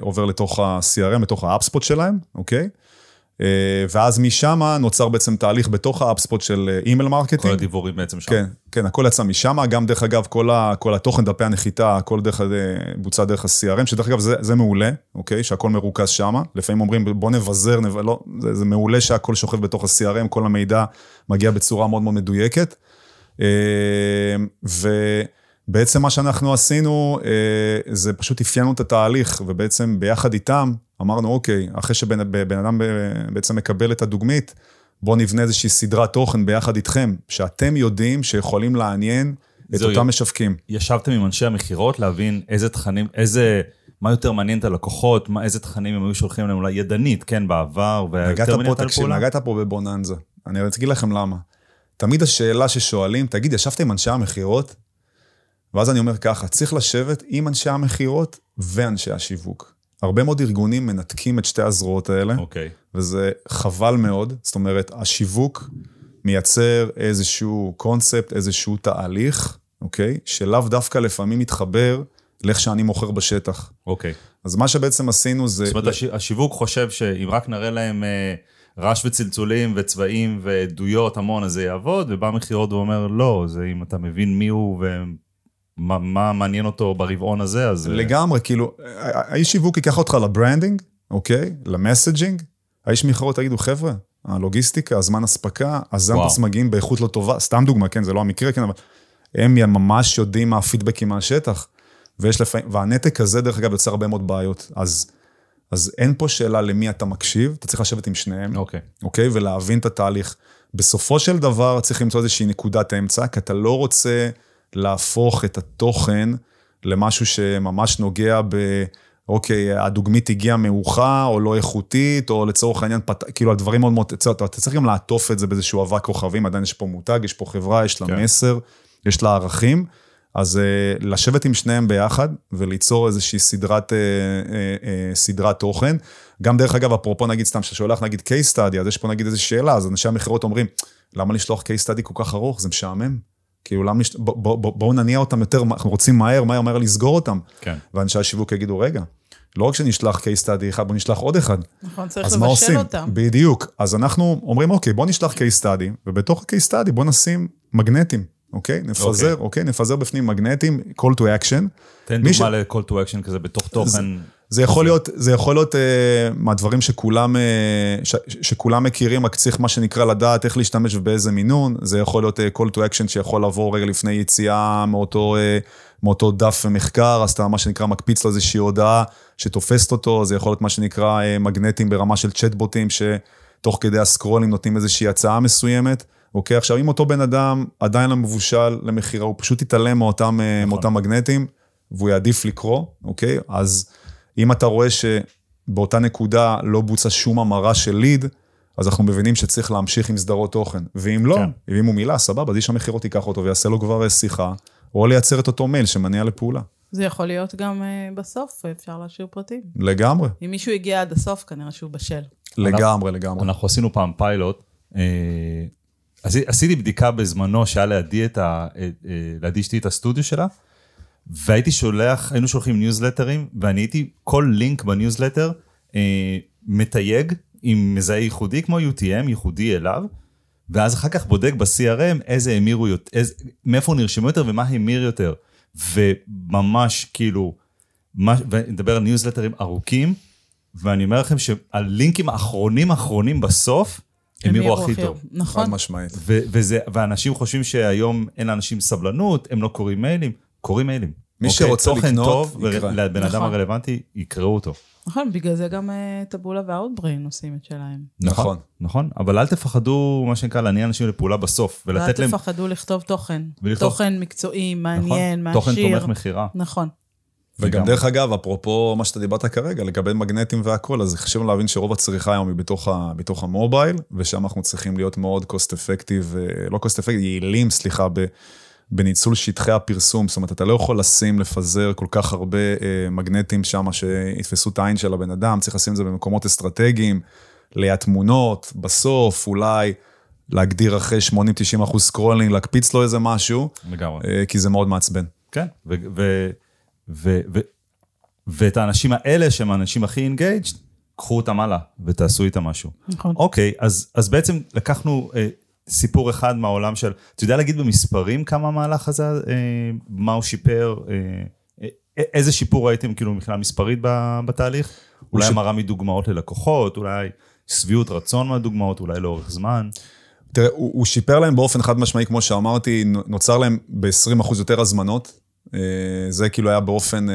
עובר לתוך ה-CRM, לתוך ה-HubSpot שלהם, אוקיי? אה, ואז משם נוצר בעצם תהליך בתוך ה-HubSpot של אימייל כל marketing. הדיבורים בעצם שם. כן, כן, הכל יצא משם, גם דרך אגב, כל, ה, כל התוכן, דפי הנחיתה, הכל דרך, ה- בוצע דרך ה-CRM, שדרך אגב זה, זה מעולה, אוקיי? שהכל מרוכז שם. לפעמים אומרים, בוא נבזר, נב... לא, זה, זה מעולה שהכל שוכב בתוך ה-CRM, כל המידע מגיע בצורה מאוד מאוד מדויקת. אה, ובעצם מה שאנחנו עשינו, אה, זה פשוט אפיינו את התהליך, ובעצם ביחד איתם, אמרנו, אוקיי, אחרי שבן בן אדם ב- בעצם מקבל את הדוגמית, בואו נבנה איזושהי סדרת תוכן ביחד איתכם, שאתם יודעים שיכולים לעניין את אותם משווקים. ישבתם עם אנשי המכירות להבין איזה תכנים, איזה, מה יותר מעניין את הלקוחות, מה, איזה תכנים הם היו שולחים להם אולי ידנית, כן, בעבר, והיה נגעת יותר פה, מעניין את הפעולה. נגעת פה בבוננזה. אני רוצה להגיד לכם למה. תמיד השאלה ששואלים, תגיד, ישבת עם אנשי המכירות? ואז אני אומר ככה, צריך לשבת עם אנשי המכירות ואנשי השיווק. הרבה מאוד ארגונים מנתקים את שתי הזרועות האלה, אוקיי. וזה חבל מאוד. זאת אומרת, השיווק מייצר איזשהו קונספט, איזשהו תהליך, אוקיי? שלאו דווקא לפעמים מתחבר לאיך שאני מוכר בשטח. אוקיי. אז מה שבעצם עשינו זה... זאת אומרת, הש- השיווק חושב שאם רק נראה להם אה, רעש וצלצולים וצבעים ועדויות המון, אז זה יעבוד, ובא מכירות ואומר, לא, זה אם אתה מבין מי הוא ומה מה מעניין אותו ברבעון הזה, אז... אה, לגמרי, כאילו, האיש שיווק ייקח אותך ל branding, אוקיי? ל messaging. האיש מכירות תגיד, חבר'ה, הלוגיסטיקה, הזמן אספקה, הזמפס. מגיעים באיכות לא טובה, סתם דוגמה, כן, זה לא המקרה, כן, אבל הם ממש יודעים מה הפידבקים מהשטח. ויש לפעמים, והנתק הזה, דרך אגב, יוצר הרבה מאוד בעיות. אז, אז אין פה שאלה למי אתה מקשיב, אתה צריך לשבת עם שניהם. אוקיי. אוקיי? ולהבין את התהליך. בסופו של דבר צריך למצוא איזושהי נקודת אמצע, כי אתה לא רוצה להפוך את התוכן למשהו שממש נוגע ב... אוקיי, הדוגמית הגיעה מאוחר, או לא איכותית, או לצורך העניין, פת... כאילו, הדברים מאוד מאוד... אתה אתה צריך גם לעטוף את זה באיזשהו אבק כוכבים, עדיין יש פה מותג, יש פה חברה, יש לה כן. מסר, יש לה ערכים. אז uh, לשבת עם שניהם ביחד וליצור איזושהי סדרת, uh, uh, uh, סדרת תוכן. גם דרך אגב, אפרופו נגיד סתם ששולח נגיד case study, אז יש פה נגיד איזו שאלה, אז אנשי המכירות אומרים, למה לשלוח case study כל כך ארוך? זה משעמם. כאילו, למה לש... בואו בוא, בוא, בואו נניע אותם יותר, אנחנו רוצים מהר, מהר, מהר לסגור אותם. כן. ואנשי השיווק יגידו, רגע, לא רק שנשלח case study אחד, בואו נשלח עוד אחד. נכון, צריך לבשל עושים? אותם. בדיוק. אז אנחנו אומרים, אוקיי, בוא נשלח case study, ובתוך ה-case study בוא נשים מגנטים, אוקיי? נפזר, אוקיי. אוקיי? נפזר בפנים מגנטים, call to action. תן דוגמה ל-call to action כזה בתוך תוכן. זה יכול להיות, זה יכול להיות uh, מהדברים שכולם, uh, ש, שכולם מכירים, רק צריך מה שנקרא לדעת איך להשתמש ובאיזה מינון. זה יכול להיות uh, call to action שיכול לעבור רגע לפני יציאה מאותו, uh, מאותו דף מחקר, אז אתה מה שנקרא מקפיץ לו איזושהי הודעה שתופסת אותו, זה יכול להיות מה שנקרא uh, מגנטים ברמה של צ'טבוטים, שתוך כדי הסקרולים נותנים איזושהי הצעה מסוימת. אוקיי, עכשיו אם אותו בן אדם עדיין לא מבושל למכירה, הוא פשוט יתעלם מאותם, נכון. מאותם מגנטים, והוא יעדיף לקרוא, אוקיי? אז אם אתה רואה שבאותה נקודה לא בוצע שום המרה של ליד, אז אנחנו מבינים שצריך להמשיך עם סדרות תוכן. ואם לא, כן. אם הוא מילה, סבבה, אז איש המכירות ייקח אותו ויעשה לו כבר אה, שיחה, או לייצר את אותו מייל שמניע לפעולה. זה יכול להיות גם אה, בסוף, אפשר להשאיר פרטים. לגמרי, אם מישהו הגיע עד הסוף, כנראה שהוא בשל. לגמרי, לגמרי. אנחנו עשינו פעם פיילוט, אה, עשי- עשיתי בדיקה בזמנו שהיה לידי את ה... אה, אה, לידי אשתי את הסטודיו שלה, והייתי שולח, היינו שולחים ניוזלטרים, ואני הייתי, כל לינק בניוזלטר אה, מתייג עם מזהה ייחודי, כמו UTM, ייחודי אליו, ואז אחר כך בודק ב-CRM איזה המירו יותר, איזה, מאיפה נרשמו יותר ומה המיר יותר. וממש כאילו, מה, ונדבר על ניוזלטרים ארוכים, ואני אומר לכם שהלינקים האחרונים האחרונים בסוף, המירו הכי טוב. חד נכון. משמעית. ו- וזה, ואנשים חושבים שהיום אין לאנשים סבלנות, הם לא קוראים מיילים, קוראים מיילים. מי אוקיי? שרוצה תוכן לקנות, טוב, יקרא. אדם נכון. הרלוונטי, יקראו אותו. נכון, בגלל זה גם אה, טבולה ואוטבריין עושים את שלהם. נכון. נכון, אבל אל תפחדו, מה שנקרא, להניע אנשים לפעולה בסוף, ולתת להם... תפחדו לכתוב תוכן. ולכתוב- תוכן מקצועי, נכון, מעניין, תוכן מעשיר. תומך מכירה. נכון. וגם. דרך אגב, אפרופו מה שאתה דיברת כרגע, לגבי מגנטים והכל, אז חשוב להבין שרוב הצריכה היום היא בתוך, ה, בתוך המובייל, ושם אנחנו צריכים להיות מאוד cost effective, אה, לא cost effective, יעילים, סליחה, ב, בניצול שטחי הפרסום. זאת אומרת, אתה לא יכול לשים, לפזר כל כך הרבה אה, מגנטים שם שיתפסו את העין של הבן אדם, צריך לשים את זה במקומות אסטרטגיים, ליד תמונות, בסוף, אולי להגדיר אחרי 80-90 אחוז scrolling, להקפיץ לו איזה משהו, לגמרי. אה, כי זה מאוד מעצבן. כן, ו- ו- ו- ו- ואת האנשים האלה, שהם האנשים הכי engaged, קחו אותם הלאה ותעשו איתם משהו. נכון. אוקיי, אז, אז בעצם לקחנו אה, סיפור אחד מהעולם של, אתה יודע להגיד במספרים כמה המהלך הזה, אה, מה הוא שיפר, אה, אה, איזה שיפור ראיתם כאילו מבחינה מספרית בתהליך? אולי ש- המרה מדוגמאות ללקוחות, אולי שביעות רצון מהדוגמאות, אולי לאורך זמן. תראה, הוא, הוא שיפר להם באופן חד משמעי, כמו שאמרתי, נוצר להם ב-20% יותר הזמנות. זה כאילו היה באופן,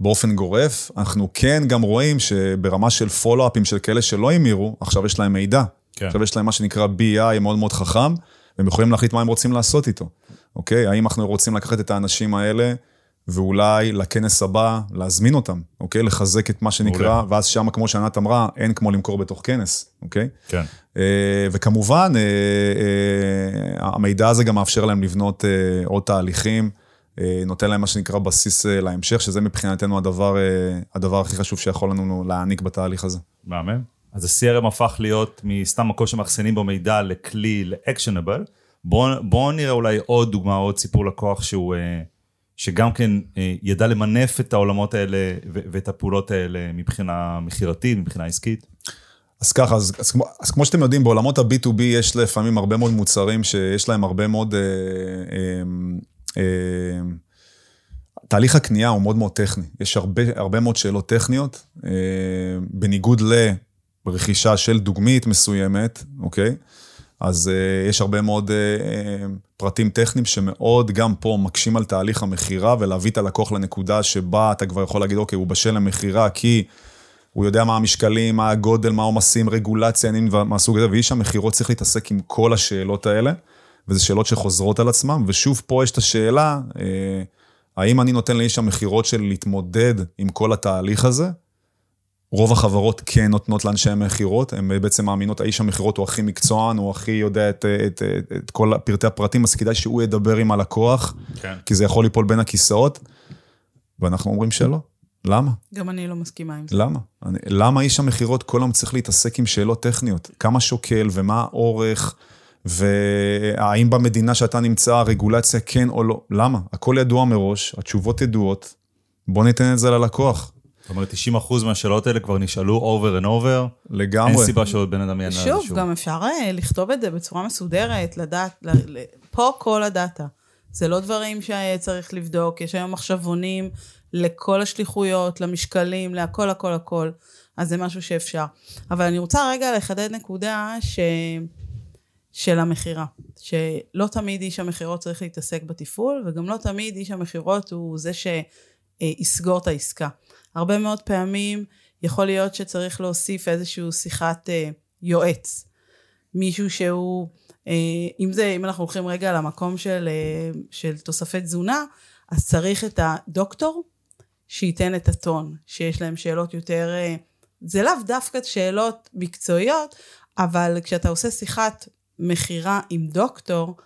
באופן גורף. אנחנו כן גם רואים שברמה של פולו-אפים של כאלה שלא המירו, עכשיו יש להם מידע. כן. עכשיו יש להם מה שנקרא BI מאוד מאוד חכם, והם יכולים להחליט מה הם רוצים לעשות איתו. אוקיי? האם אנחנו רוצים לקחת את האנשים האלה, ואולי לכנס הבא להזמין אותם, אוקיי? לחזק את מה שנקרא, מעולה. ואז שם, כמו שענת אמרה, אין כמו למכור בתוך כנס, אוקיי? כן. אה, וכמובן, אה, אה, המידע הזה גם מאפשר להם לבנות אה, עוד תהליכים, אה, נותן להם מה שנקרא בסיס אה, להמשך, שזה מבחינתנו הדבר, אה, הדבר הכי חשוב שיכול לנו להעניק בתהליך הזה. מהמם. אז ה-CRM הפך להיות מסתם מקום שמאחסנים בו מידע לכלי, ל-actionable. בואו בוא נראה אולי עוד דוגמה, עוד סיפור לקוח שהוא, אה, שגם כן אה, ידע למנף את העולמות האלה ואת הפעולות האלה מבחינה מכירתית, מבחינה עסקית. אז ככה, אז, אז, כמו, אז כמו שאתם יודעים, בעולמות ה-B2B יש לפעמים הרבה מאוד מוצרים שיש להם הרבה מאוד... אה, אה, אה, תהליך הקנייה הוא מאוד מאוד טכני. יש הרבה, הרבה מאוד שאלות טכניות, אה, בניגוד לרכישה של דוגמית מסוימת, אוקיי? אז אה, יש הרבה מאוד אה, פרטים טכניים שמאוד גם פה מקשים על תהליך המכירה ולהביא את הלקוח לנקודה שבה אתה כבר יכול להגיד, אוקיי, הוא בשל למכירה כי הוא יודע מה המשקלים, מה הגודל, מה העומסים, רגולציה, עניינים מהסוג הזה, ואיש המכירות צריך להתעסק עם כל השאלות האלה, וזה שאלות שחוזרות על עצמם, ושוב, פה יש את השאלה, אה, האם אני נותן לאיש המכירות שלי להתמודד עם כל התהליך הזה? רוב החברות כן נותנות לאנשי המכירות, הן בעצם מאמינות, האיש המכירות הוא הכי מקצוען, הוא הכי יודע את, את, את, את כל פרטי הפרטים, אז כדאי שהוא ידבר עם הלקוח, כן. כי זה יכול ליפול בין הכיסאות, ואנחנו אומרים שלא. למה? גם אני לא מסכימה עם זה. למה? אני, למה איש המכירות כל היום צריך להתעסק עם שאלות טכניות? כמה שוקל ומה האורך, והאם במדינה שאתה נמצא הרגולציה כן או לא? למה? הכל ידוע מראש, התשובות ידועות, בוא ניתן את זה ללקוח. זאת אומרת, 90% מהשאלות האלה כבר נשאלו over and over, לגמרי. אין סיבה שעוד בן אדם יענה על זה שוב, שוב. גם אפשר אה, לכתוב את זה בצורה מסודרת, לדעת, ל- ל- פה כל הדאטה. זה לא דברים שצריך לבדוק, יש היום מחשבונים לכל השליחויות, למשקלים, להכל, הכל, הכל. אז זה משהו שאפשר. אבל אני רוצה רגע לחדד נקודה ש... של המכירה. שלא תמיד איש המכירות צריך להתעסק בתפעול, וגם לא תמיד איש המכירות הוא זה שיסגור את העסקה. הרבה מאוד פעמים יכול להיות שצריך להוסיף איזושהי שיחת אה, יועץ. מישהו שהוא, אה, אם זה, אם אנחנו הולכים רגע למקום של, אה, של תוספי תזונה, אז צריך את הדוקטור שייתן את הטון, שיש להם שאלות יותר, אה, זה לאו דווקא שאלות מקצועיות, אבל כשאתה עושה שיחת מכירה עם דוקטור,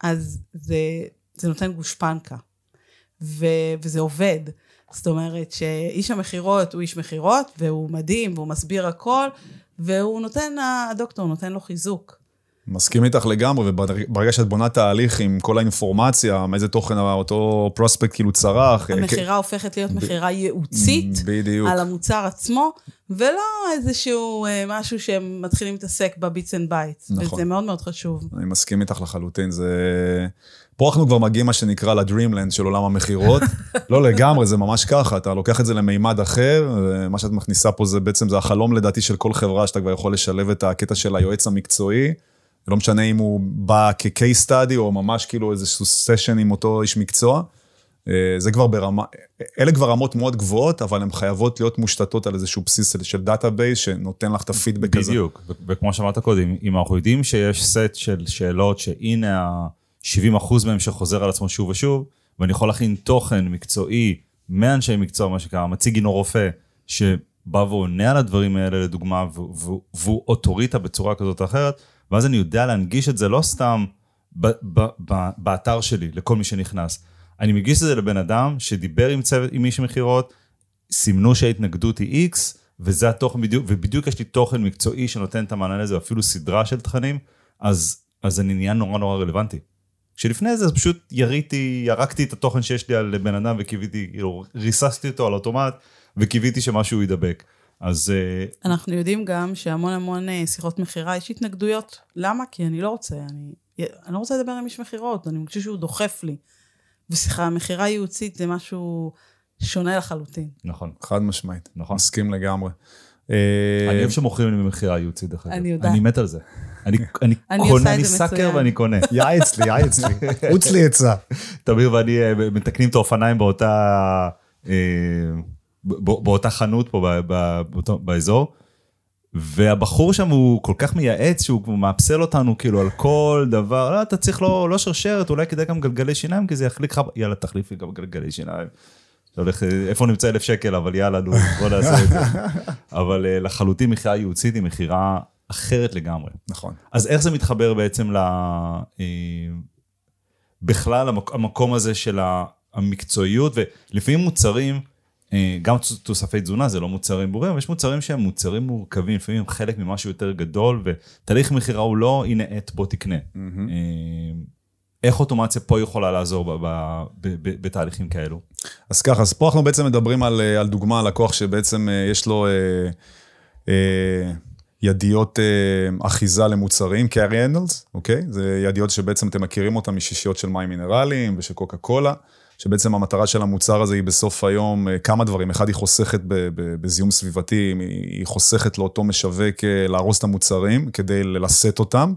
אז זה, זה נותן גושפנקה, ו, וזה עובד. זאת אומרת שאיש המכירות הוא איש מכירות, והוא מדהים, והוא מסביר הכל, והוא נותן, הדוקטור נותן לו חיזוק. מסכים איתך לגמרי, וברגע שאת בונה תהליך עם כל האינפורמציה, מאיזה תוכן אותו פרוספקט כאילו צרח. המכירה הופכת להיות מכירה ייעוצית בדיוק. על המוצר עצמו, ולא איזשהו אה, משהו שהם מתחילים להתעסק ב bits and bytes. נכון. וזה מאוד מאוד חשוב. אני מסכים איתך לחלוטין, זה... פה אנחנו כבר מגיעים, מה שנקרא, ל dreamland של עולם המכירות. לא לגמרי, זה ממש ככה, אתה לוקח את זה למימד אחר, ומה שאת מכניסה פה זה בעצם, זה החלום לדעתי של כל חברה, שאתה כבר יכול לשלב את הקטע של היועץ המקצועי. לא משנה אם הוא בא כ-case study, או ממש כאילו איזשהו session עם אותו איש מקצוע. אה, זה כבר ברמה, אלה כבר רמות מאוד גבוהות, אבל הן חייבות להיות מושתתות על איזשהו בסיס של database, שנותן לך את הפידבק הזה. בדיוק, וכמו שאמרת קודם, אם אנחנו יודעים שיש סט של שאלות שהנה ה-70% מהם שחוזר על עצמו שוב ושוב, ואני יכול להכין תוכן מקצועי מאנשי מקצוע, מה שנקרא, מציג אינו רופא, שבא ועונה על הדברים האלה לדוגמה, והוא אוטוריטה בצורה כזאת או אחרת, ואז אני יודע להנגיש את זה לא סתם ב- ב- ב- באתר שלי לכל מי שנכנס. אני מגיש את זה לבן אדם שדיבר עם צוות, עם איש מכירות, סימנו שההתנגדות היא X, וזה התוכן בדיוק, ובדיוק יש לי תוכן מקצועי שנותן את המענה לזה, אפילו סדרה של תכנים, אז, אז אני נהיה נורא נורא רלוונטי. כשלפני זה פשוט יריתי, ירקתי את התוכן שיש לי על בן אדם וקיוויתי, כאילו ריססתי אותו על אוטומט וקיוויתי שמשהו ידבק. אז אה, אנחנו יודעים גם שהמון המון אה, שיחות מכירה, יש התנגדויות. למה? כי אני לא רוצה, אני, אני לא רוצה לדבר עם איש מכירות, אני חושב שהוא דוחף לי. ושיחה, מכירה ייעוצית זה משהו שונה לחלוטין. נכון, חד משמעית. נכון. מסכים לגמרי. אה, אני אוהב שמוכרים לי במכירה ייעוצית דרך אגב. אני יודעת. אני מת על זה. אני אני אני קונה, אני סאקר. ואני קונה. יעץ לי, יעץ לי. עוץ לי עצה. תמיר ואני מתקנים את האופניים באותה, באותה חנות פה באותו- באזור. והבחור שם הוא כל כך מייעץ שהוא מאפסל אותנו כאילו על כל דבר, לא, אתה צריך לא, לא שרשרת, אולי כדאי גם גלגלי שיניים, כי זה יחליק לך, יאללה תחליף לי גם גלגלי שיניים. הולך, איפה נמצא אלף שקל, אבל יאללה, נו, בוא נעשה את זה. אבל אה, לחלוטין מכירה ייעוצית היא מכירה אחרת לגמרי. נכון. אז איך זה מתחבר בעצם ל... אה, בכלל המק- המקום הזה של המקצועיות, ולפעמים מוצרים, גם תוס- תוספי תזונה זה לא מוצרים ברורים, אבל יש מוצרים שהם מוצרים מורכבים, לפעמים הם חלק ממשהו יותר גדול, ותהליך מכירה הוא לא הנה עט בוא תקנה. אה, איך אוטומציה פה יכולה לעזור בתהליכים כאלו? אז ככה, אז פה אנחנו בעצם מדברים על, אה, על דוגמה, על לקוח שבעצם אה, יש לו אה, אה, ידיות אה, אחיזה למוצרים, קארי הנדלס, אוקיי? זה ידיות שבעצם אתם מכירים אותן משישיות של מים מינרליים ושל קוקה קולה, שבעצם המטרה של המוצר הזה היא בסוף היום אה, כמה דברים. אחד, היא חוסכת בזיהום סביבתי, היא- חוסכת לאותו משווק אה, לארוז את המוצרים כדי ללסט אותם.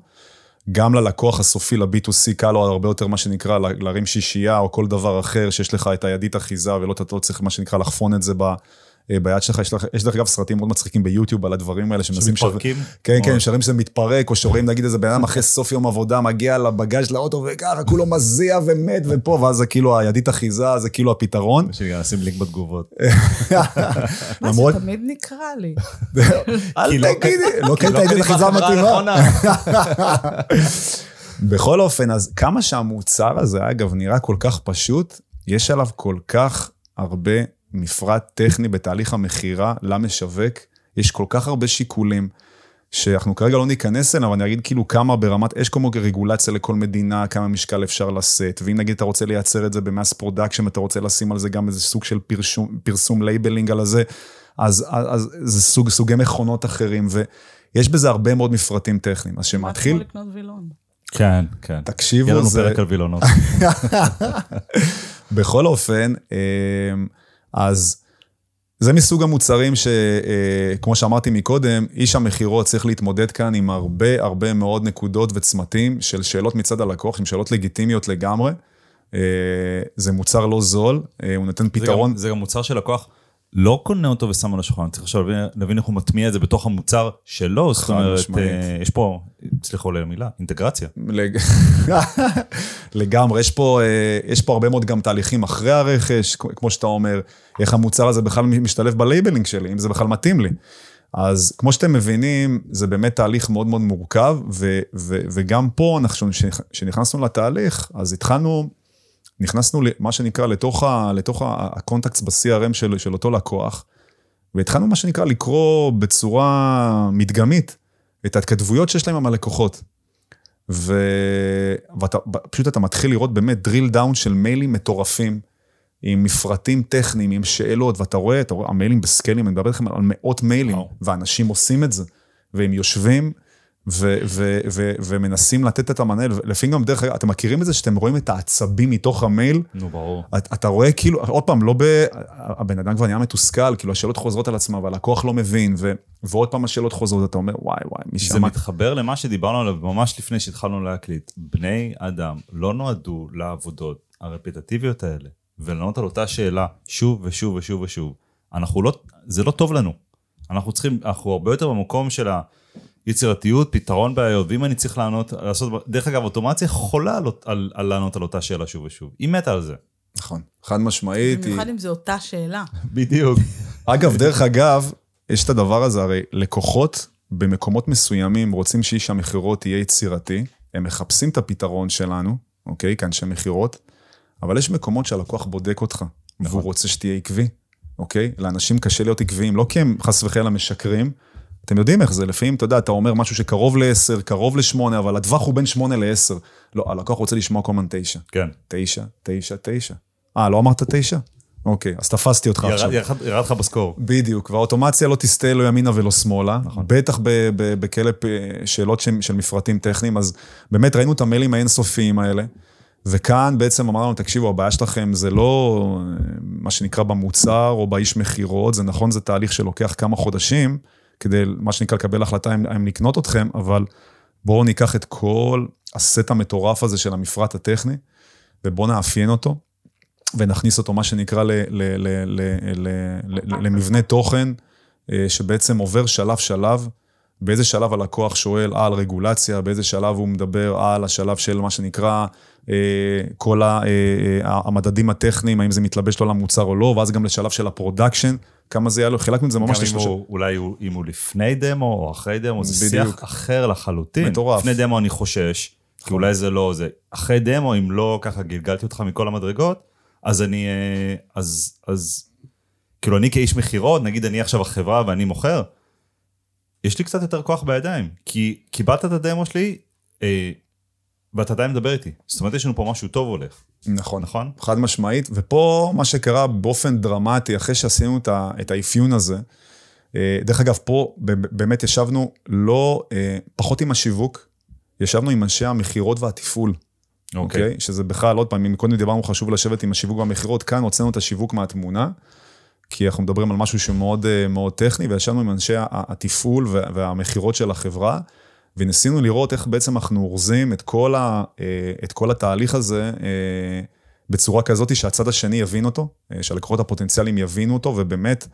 גם ללקוח הסופי, ל-B2C, קל לו הרבה יותר מה שנקרא לה- להרים שישייה או כל דבר אחר שיש לך את הידית אחיזה ולא אתה לא צריך מה שנקרא לחפון את זה ב, ביד שלך. יש, לך, יש דרך אגב סרטים מאוד מצחיקים ביוטיוב על הדברים האלה שמנסים... שמתפרקים? כן, כן, או- שרים שזה מתפרק, או שרואים נגיד איזה בן אדם אחרי סוף יום עבודה מגיע לבגאז' של האוטו וככה, כולו מזיע ומת ופה, ואז זה כאילו הידית אחיזה, זה כאילו הפתרון. גם נשים לינק בתגובות. מה זה תמיד נקרא לי. אל לא תגידי, לא כן את לא הידית קנית אחיזה מתאימה. בכל אופן, אז כמה שהמוצר הזה, אגב, נראה כל כך פשוט, יש עליו כל כך הרבה מפרט טכני בתהליך המכירה למשווק, יש כל כך הרבה שיקולים. שאנחנו כרגע לא ניכנס אליהם, אבל אני אגיד כאילו כמה ברמת, יש כמו רגולציה לכל מדינה, כמה משקל אפשר לשאת, ואם נגיד אתה רוצה לייצר את זה ב mass production, אתה רוצה לשים על זה גם איזה סוג של פרשום, פרסום labeling על הזה, אז, אז, אז זה סוג, סוגי מכונות אחרים, ויש בזה הרבה מאוד מפרטים טכניים. אז שמתחיל, כמו לקנות וילון. כן, כן. יהיה תקשיבו, לנו זה... פרק על וילונות. בכל אופן, אמ, אז זה מסוג המוצרים שכמו שאמרתי מקודם, איש המכירות צריך להתמודד כאן עם הרבה הרבה מאוד נקודות וצמתים של שאלות מצד הלקוח, עם שאלות לגיטימיות לגמרי. אה, זה מוצר לא זול, אה, הוא נותן זה פתרון. גם- זה גם מוצר שלקוח לא קונה אותו ושם על השולחן, צריך עכשיו להבין- איך הוא מטמיע את זה בתוך המוצר שלו, זאת אומרת. אה, יש פה, סלחו לי המילה, אינטגרציה. לג- לגמרי, יש פה, אה, יש פה הרבה מאוד גם תהליכים אחרי הרכש, כמו שאתה אומר, איך המוצר הזה בכלל משתלב ב labeling שלי, אם זה בכלל מתאים לי. אז כמו שאתם מבינים, זה באמת תהליך מאוד מאוד מורכב, ו, ו, וגם פה, אנחנו, כשנכנסנו לתהליך, אז התחלנו, נכנסנו למה שנקרא לתוך, ה, לתוך ה- הקונטקסט ב-CRM של, של אותו לקוח, והתחלנו מה שנקרא לקרוא בצורה מדגמית את ההתכתבויות שיש להם עם הלקוחות. ו... ואתה פשוט אתה מתחיל לראות באמת drill down של מיילים מטורפים, עם מפרטים טכניים, עם שאלות, ואתה רואה, אתה רואה, המיילים בסקיילים, אני מדבר איתכם על מאות מיילים, וואו. ואנשים עושים את זה, והם יושבים ו- ו- ו- ומנסים לתת את המענה, לפעמים גם דרך אגב, אתם מכירים את זה שאתם רואים את העצבים מתוך המייל? נו, ברור. אתה, אתה רואה כאילו, עוד פעם, לא ב... הבן אדם כבר נהיה מתוסכל, כאילו השאלות חוזרות על עצמם, והלקוח לא מבין, ו... ועוד פעם השאלות חוזרות, אתה אומר, וואי וואי, מי זה שמע... מתחבר למה שדיברנו עליו ממש לפני שהתחלנו להקליט. בני אדם לא נועדו לעבודות הרפטטיביות האלה, ולענות על אותה שאלה שוב ושוב ושוב ושוב. אנחנו לא, זה לא טוב לנו. אנחנו צריכים, אנחנו הרבה יותר במקום של היצירתיות, פתרון בעיות, ואם אני צריך לענות, לעשות, דרך אגב, אוטומציה יכולה על, על, על לענות על אותה שאלה שוב ושוב. היא מתה על זה. נכון, חד משמעית. היא... במיוחד אם זו אותה שאלה. בדיוק. אגב, דרך אגב, יש את הדבר הזה, הרי לקוחות במקומות מסוימים רוצים שאיש המכירות יהיה יצירתי, הם מחפשים את הפתרון שלנו, אוקיי, כאנשי מכירות, אבל יש מקומות שהלקוח בודק אותך, והוא רוצה שתהיה עקבי, אוקיי? לאנשים קשה להיות עקביים, לא כי הם חס וחלילה משקרים, אתם יודעים איך זה, לפעמים, אתה יודע, אתה אומר משהו שקרוב ל-10, קרוב ל-8, אבל הטווח הוא בין 8 ל-10. לא, הלקוח רוצה לשמוע כל הזמן 9. כן. 9, 9, 9. אה, לא אמרת 9? אוקיי, אז תפסתי אותך עכשיו. ירד ירד לך בסקור. בדיוק, והאוטומציה לא תסטה לא ימינה ולא שמאלה, נכון. בטח ב- ב- בכאלה פ- שאלות של, של מפרטים טכניים, אז באמת ראינו את המיילים האינסופיים האלה, וכאן בעצם אמרנו, תקשיבו, הבעיה שלכם זה לא אה, מה שנקרא במוצר או באיש מכירות, זה נכון, זה תהליך שלוקח כמה חודשים, כדי מה שנקרא לקבל החלטה אם, אם לקנות אתכם, אבל בואו ניקח את כל הסט המטורף הזה של המפרט הטכני, ובואו נאפיין אותו. ונכניס אותו, מה שנקרא, ל, ל, ל, ל, ל, ל, למבנה תוכן, אה, שבעצם עובר שלב-שלב, באיזה שלב הלקוח שואל על רגולציה, באיזה שלב הוא מדבר על השלב של מה שנקרא אה, כל אה, המדדים הטכניים, האם זה מתלבש לו למוצר או לא, ואז גם לשלב של ה production, כמה זה יהיה לו, חילקנו את זה ממש גם אם לשלושה. הוא, אולי הוא, אם הוא לפני דמו או אחרי דמו, זה בדיוק. שיח אחר לחלוטין. מטורף. לפני דמו אני חושש, כי אולי זה לא זה. אחרי דמו, אם לא ככה גלגלתי אותך מכל המדרגות, אז אני, אה, אז, אז, כאילו אני כאיש מכירות, נגיד אני עכשיו החברה ואני מוכר, יש לי קצת יותר כוח בידיים, כי קיבלת את הדמו שלי, אה, ואתה עדיין מדבר איתי. זאת אומרת, יש לנו פה משהו טוב הולך, נכון. נכון? חד משמעית, ופה מה שקרה באופן דרמטי, אחרי שעשינו את האפיון הזה, אה, דרך אגב, פה באמת ישבנו לא, אה, פחות עם השיווק, ישבנו עם אנשי המכירות והתפעול, אוקיי? שזה בכלל, עוד פעם, אם קודם דיברנו חשוב לשבת עם השיווק והמכירות, כאן הוצאנו את השיווק מהתמונה, כי אנחנו מדברים על משהו שמאוד אה, מאוד טכני, וישבנו עם אנשי התפעול וה- והמכירות של החברה, וניסינו לראות איך בעצם אנחנו אורזים את כל, ה, אה, את כל התהליך הזה אה, בצורה כזאת שהצד השני יבין אותו, אה, שהלקוחות הפוטנציאליים יבינו אותו, ובאמת,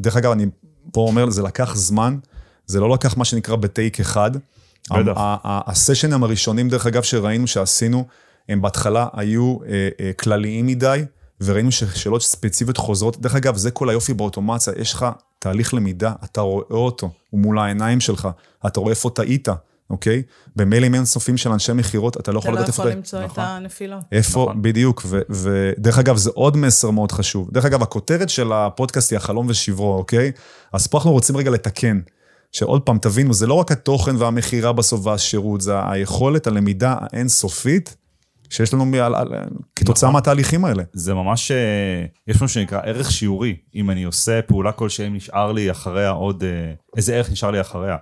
דרך אגב, אני פה אומר, זה לקח זמן, זה לא לקח מה שנקרא בטייק אחד. בטח. הסשנים הראשונים, דרך אגב, שראינו שעשינו, הם בהתחלה היו כלליים מדי, וראינו ששאלות ספציפיות חוזרות. דרך אגב, זה כל היופי באוטומציה, יש לך תהליך למידה, אתה רואה אותו, הוא מול העיניים שלך, אתה רואה איפה טעית, אוקיי? במיילים אינסופיים של אנשי מכירות, אתה לא אתה יכול לא לדעת יכול איפה... למצוא את נכון. הנפילות. איפה, נכון. בדיוק, ו- ודרך אגב, זה עוד מסר מאוד חשוב. דרך אגב, הכותרת של הפודקאסט היא החלום ושברו, אוקיי? אז פה אנחנו רוצים רגע לתקן. שעוד פעם, תבינו, זה לא רק התוכן והמכירה בסוף והשירות, זה היכולת, הלמידה האינסופית שיש לנו מעל, על, כתוצאה נכון. מהתהליכים האלה. זה ממש, אה, יש משהו שנקרא ערך שיעורי. אם אני עושה פעולה כלשהי, אם נשאר לי אחריה עוד, אה, איזה ערך נשאר לי אחריה.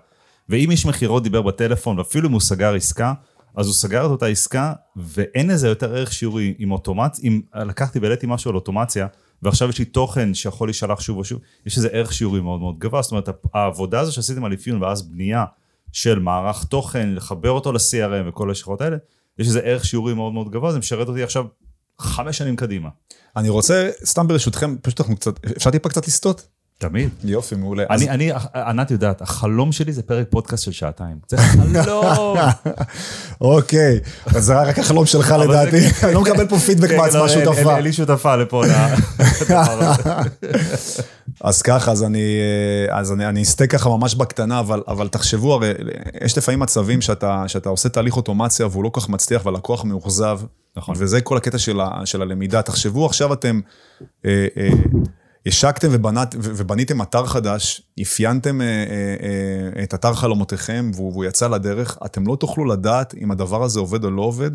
ואם איש מכירות דיבר בטלפון, ואפילו אם הוא סגר עסקה, אז הוא סגר את אותה עסקה, ואין לזה יותר ערך שיעורי עם אוטומציה, אם לקחתי והעליתי משהו על אוטומציה, ועכשיו יש לי תוכן שיכול להישלח שוב ושוב, יש לזה ערך שיעורי מאוד מאוד גבוה. זאת אומרת, העבודה הזו שעשיתם על אפיון, ואז בנייה של מערך תוכן, לחבר אותו ל-CRM וכל השכבות האלה, יש לזה ערך שיעורי מאוד מאוד גבוה, זה משרת אותי עכשיו חמש שנים קדימה. אני רוצה, סתם ברשותכם, פשוט אנחנו קצת, אפשר טיפה קצת לסטות? תמיד. יופי, מעולה. אז- אני, אני, ענת יודעת, החלום שלי זה פרק פודקאסט של שעתיים. זה חלום. אוקיי, אז זה רק החלום שלך לדעתי, אני לא מקבל פה פידבק כן, מהצ- לא, אין- אין- לי שותפה לפה. ל- לדבר הזה. אז ככה, אז אני, אז אני, אני אסתה ככה ממש בקטנה, אבל, אבל תחשבו, הרי יש לפעמים מצבים שאתה, שאתה עושה תהליך אוטומציה והוא לא כל כך מצליח והלקוח מאוכזב, נכון. וזה כל הקטע של, ה, של הלמידה. תחשבו עכשיו אתם אה, אה, השקתם ובנת, ובניתם אתר חדש, אפיינתם אה, אה, אה, את אתר חלומותיכם והוא, והוא יצא לדרך, אתם לא תוכלו לדעת אם הדבר הזה עובד או לא עובד,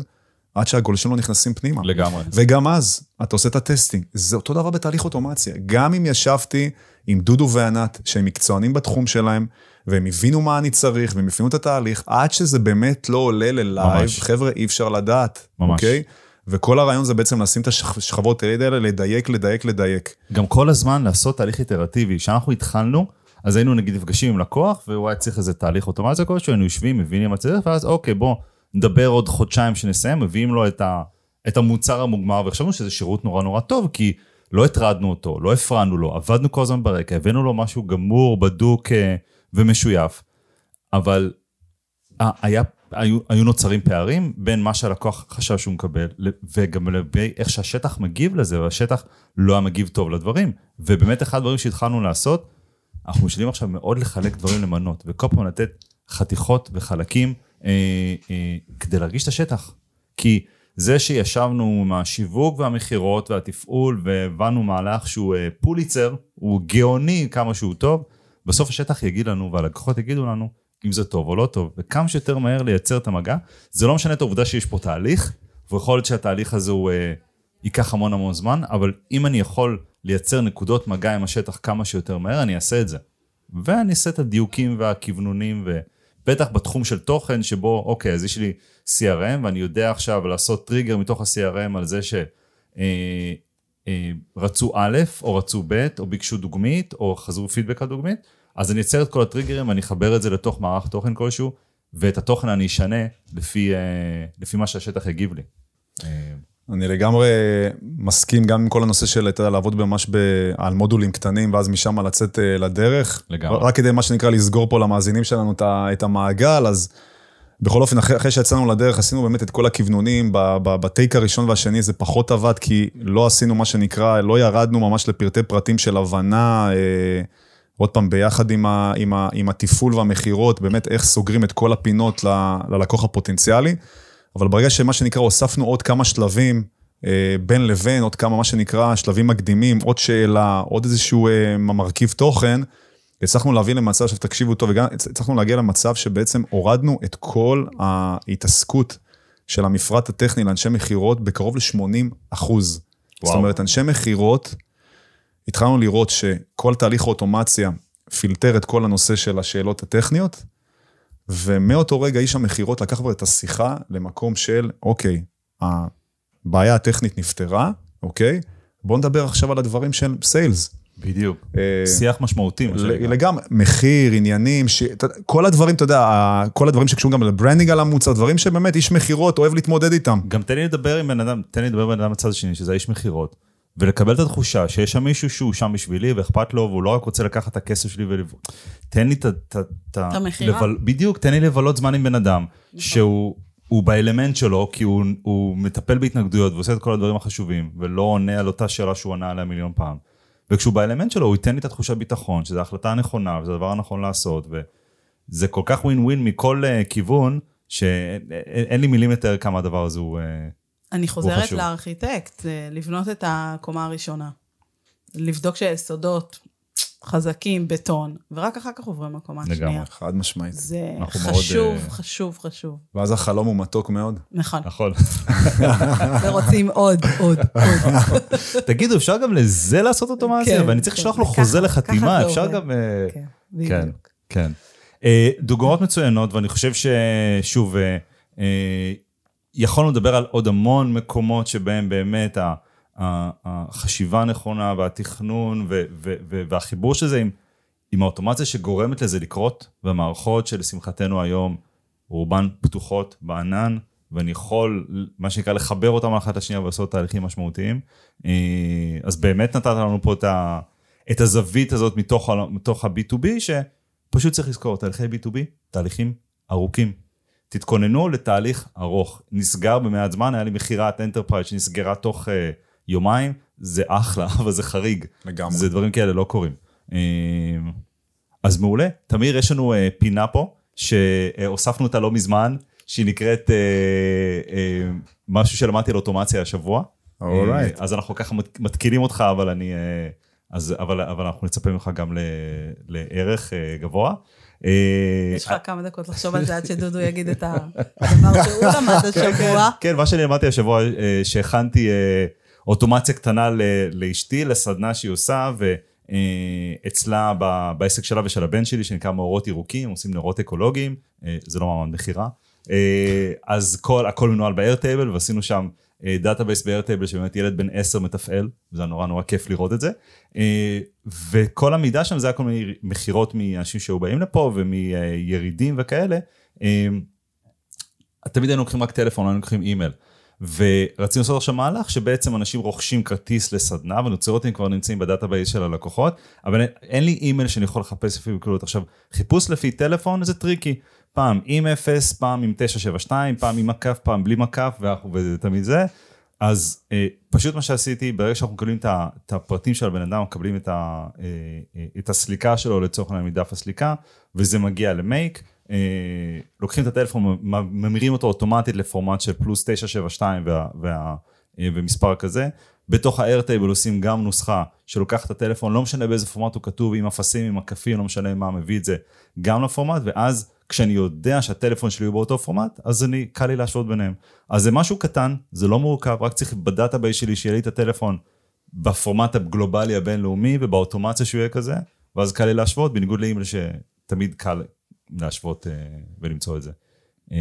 עד שהגולשים לא נכנסים פנימה. לגמרי. וגם אז, אתה עושה את הטסטינג. זה אותו דבר בתהליך אוטומציה. גם אם ישבתי עם דודו וענת, שהם מקצוענים בתחום שלהם, והם הבינו מה אני צריך, והם הבינו את התהליך, עד שזה באמת לא עולה ללייב. חבר'ה, אי אפשר לדעת, ממש. אוקיי? וכל הרעיון זה בעצם לשים את השכבות האלה, לדייק, לדייק, לדייק. גם כל הזמן לעשות תהליך איטרטיבי. כשאנחנו התחלנו, אז היינו נגיד נפגשים עם לקוח, והוא היה צריך איזה תהליך אוטומציה כלשהו, היינו יושבים, מבינים מה צריך, ואז אוקיי, בוא, נדבר עוד חודשיים שנסיים, מביאים לו את, ה, את המוצר המוגמר, וחשבנו שזה שירות נורא נורא טוב, כי לא הטרדנו אותו, לא הפרענו לו, עבדנו כל הזמן ברקע, הבאנו לו משהו גמור, בדוק אה, ומשויף. אבל אה, היה, היו, היו נוצרים פערים בין מה שהלקוח חשב שהוא מקבל, וגם לגבי איך שהשטח מגיב לזה, והשטח לא היה מגיב טוב לדברים. ובאמת אחד הדברים שהתחלנו לעשות, אנחנו משתדלים עכשיו מאוד לחלק דברים למנות, וכל פעם לתת חתיכות וחלקים אה, אה, כדי להרגיש את השטח. כי זה שישבנו עם השיווק והמכירות והתפעול והבנו מהלך שהוא אה, פוליצר, הוא גאוני כמה שהוא טוב, בסוף השטח יגיד לנו והלקוחות יגידו לנו אם זה טוב או לא טוב, וכמה שיותר מהר לייצר את המגע. זה לא משנה את העובדה שיש פה תהליך, ויכול להיות שהתהליך הזה הוא אה, ייקח המון המון זמן, אבל אם אני יכול לייצר נקודות מגע עם השטח כמה שיותר מהר, אני אעשה את זה. ואני אעשה את הדיוקים והכיוונונים, ובטח בתחום של תוכן, שבו, אוקיי, אז יש לי CRM, ואני יודע עכשיו לעשות טריגר מתוך ה-CRM על זה שרצו אה, אה, א', או רצו ב', או ביקשו דוגמית, או חזרו פידבק על דוגמית, אז אני אצייר את כל הטריגרים, ואני אחבר את זה לתוך מערך תוכן כלשהו, ואת התוכן אני אשנה לפי, אה, לפי מה שהשטח יגיב לי. אה, אני לגמרי מסכים גם עם כל הנושא של, אתה יודע, לעבוד ממש ב, על מודולים קטנים, ואז משם לצאת אה, לדרך. לגמרי. רק כדי, מה שנקרא, לסגור פה למאזינים שלנו את המעגל, אז בכל אופן, אחרי, אחרי שיצאנו לדרך, עשינו באמת את כל הכוונונים, בטייק הראשון והשני זה פחות עבד, כי לא עשינו מה שנקרא, לא ירדנו ממש לפרטי פרטים של הבנה, אה, עוד פעם, ביחד עם, ה, עם, ה, עם התפעול והמכירות, באמת איך סוגרים את כל הפינות ל, ללקוח הפוטנציאלי. אבל ברגע שמה שנקרא, הוספנו עוד כמה שלבים אה, בין לבין, עוד כמה, מה שנקרא, שלבים מקדימים, עוד שאלה, עוד איזשהו אה, מרכיב תוכן, הצלחנו להביא למצב, עכשיו תקשיבו טוב, הצלחנו להגיע למצב שבעצם הורדנו את כל ההתעסקות של המפרט הטכני לאנשי מכירות בקרוב ל-80 אחוז. זאת אומרת, אנשי מכירות, התחלנו לראות שכל תהליך האוטומציה פילטר את כל הנושא של השאלות הטכניות, ומאותו רגע איש המכירות לקח כבר את השיחה למקום של, אוקיי, הבעיה הטכנית נפתרה, אוקיי? בואו נדבר עכשיו על הדברים של sales. בדיוק, אה, שיח משמעותי. לגמרי, מחיר, עניינים, ש... כל הדברים, אתה יודע, כל הדברים שקשורים גם ל branding על המוצר, דברים שבאמת איש מכירות אוהב להתמודד איתם. גם תן לי לדבר עם בן אדם, תן לי לדבר עם בן אדם בצד השני, שזה האיש מכירות. ולקבל את התחושה שיש שם מישהו שהוא שם בשבילי ואכפת לו, והוא לא רק רוצה לקחת את הכסף שלי ולב... תן לי את ה... המכירה? לבל... בדיוק, תן לי לבלות זמן עם בן אדם, נכון. שהוא באלמנט שלו, כי הוא, הוא מטפל בהתנגדויות ועושה את כל הדברים החשובים, ולא עונה על אותה שאלה שהוא ענה עליה מיליון פעם. וכשהוא באלמנט שלו, הוא ייתן לי את התחושה ביטחון, שזו החלטה הנכונה, וזה הדבר הנכון לעשות, וזה כל כך ווין ווין מכל uh, כיוון, שאין לי מילים לתאר כמה הדבר הזה הוא... Uh, אני חוזרת לארכיטקט, לבנות את הקומה הראשונה. לבדוק שהיסודות חזקים, בטון, ורק אחר כך עוברים לקומה השנייה. לגמרי, חד משמעית. זה חשוב, מאוד, חשוב, חשוב. ואז החלום הוא מתוק מאוד. נכון. נכון. ורוצים עוד, עוד, עוד. תגידו, אפשר גם לזה לעשות אוטומציה? כן, ואני צריך כן. לשלוח לו חוזה לחתימה, אפשר גם... אה, כן, בדיוק. כן. אה, דוגמאות מצוינות, ואני חושב ששוב, אה, יכולנו לדבר על עוד המון מקומות שבהם באמת החשיבה הנכונה והתכנון והחיבור של זה עם, עם האוטומציה שגורמת לזה לקרות, והמערכות שלשמחתנו היום רובן פתוחות בענן, ואני יכול, מה שנקרא, לחבר אותם אחת לשנייה ולעשות תהליכים משמעותיים. אה, אז באמת נתת לנו פה את, ה, את הזווית הזאת מתוך, מתוך ה-B2B, שפשוט צריך לזכור, תהליכי B2B, תהליכים ארוכים. תתכוננו לתהליך ארוך. נסגר במעט זמן, היה לי מכירת enterprise שנסגרה תוך אה, יומיים, זה אחלה, אבל זה חריג. לגמרי. זה דברים כאלה לא קורים. אה, אז מעולה. תמיר, יש לנו uh, פינה פה, שהוספנו אותה לא מזמן, שהיא נקראת uh, uh, משהו שלמדתי על אוטומציה השבוע. אורייט. Uh, אז אנחנו ככה מתקינים אותך, אבל אני... Uh, אז, אבל, אבל אנחנו נצפה ממך גם ל, לערך uh, גבוה. אה, יש לך כמה דקות לחשוב על זה עד שדודו יגיד את הדבר שהוא למד השבוע. כן, מה שאני למדתי השבוע, אה, שהכנתי אה, אוטומציה קטנה לאשתי, לסדנה שהיא עושה, ואצלה בעסק שלה ושל הבן שלי, שנקרא מאורות ירוקים, עושים נרות אקולוגיים, זה לא מעמד מכירה. אז הכל מנוהל ב Airtable, ועשינו שם database ב Airtable שבאמת ילד בן 10 מתפעל, וזה נורא נורא כיף לראות את זה. אה, וכל המידע שם זה היה כל מיני מכירות מאנשים שהיו באים לפה ומירידים וכאלה. אה, תמיד היינו לוקחים רק טלפון, היינו לוקחים אימייל. ורצינו לעשות עכשיו מהלך שבעצם אנשים רוכשים כרטיס לסדנה ונוצרות כבר נמצאים ב database של הלקוחות, אבל אין לי אימייל שאני יכול לחפש לפי בקלות. עכשיו, חיפוש לפי טלפון זה טריקי. פעם עם 0, פעם עם 972, פעם עם מקף, פעם בלי מקף, וזה תמיד זה. אז אה, פשוט מה שעשיתי, ברגע שאנחנו מקבלים את הפרטים של הבן אדם, מקבלים את, ה, אה, אה, את הסליקה שלו לצורך העניין מדף הסליקה, וזה מגיע ל Make, אה, לוקחים את הטלפון, ממירים אותו אוטומטית לפורמט של פלוס 972 וה, וה, אה, ומספר כזה. בתוך ה-Airtable עושים גם נוסחה שלוקחת את הטלפון, לא משנה באיזה פורמט הוא כתוב, עם אפסים, עם מקפים, לא משנה מה מביא את זה, גם לפורמט, ואז כשאני יודע שהטלפון שלי הוא באותו פורמט, אז אני, קל לי להשוות ביניהם. אז זה משהו קטן, זה לא מורכב, רק צריך ב database שלי שיהיה לי את הטלפון בפורמט הגלובלי הבינלאומי ובאוטומציה שהוא יהיה כזה, ואז קל לי להשוות, בניגוד לאימייל שתמיד קל להשוות אה, ולמצוא את זה. אה,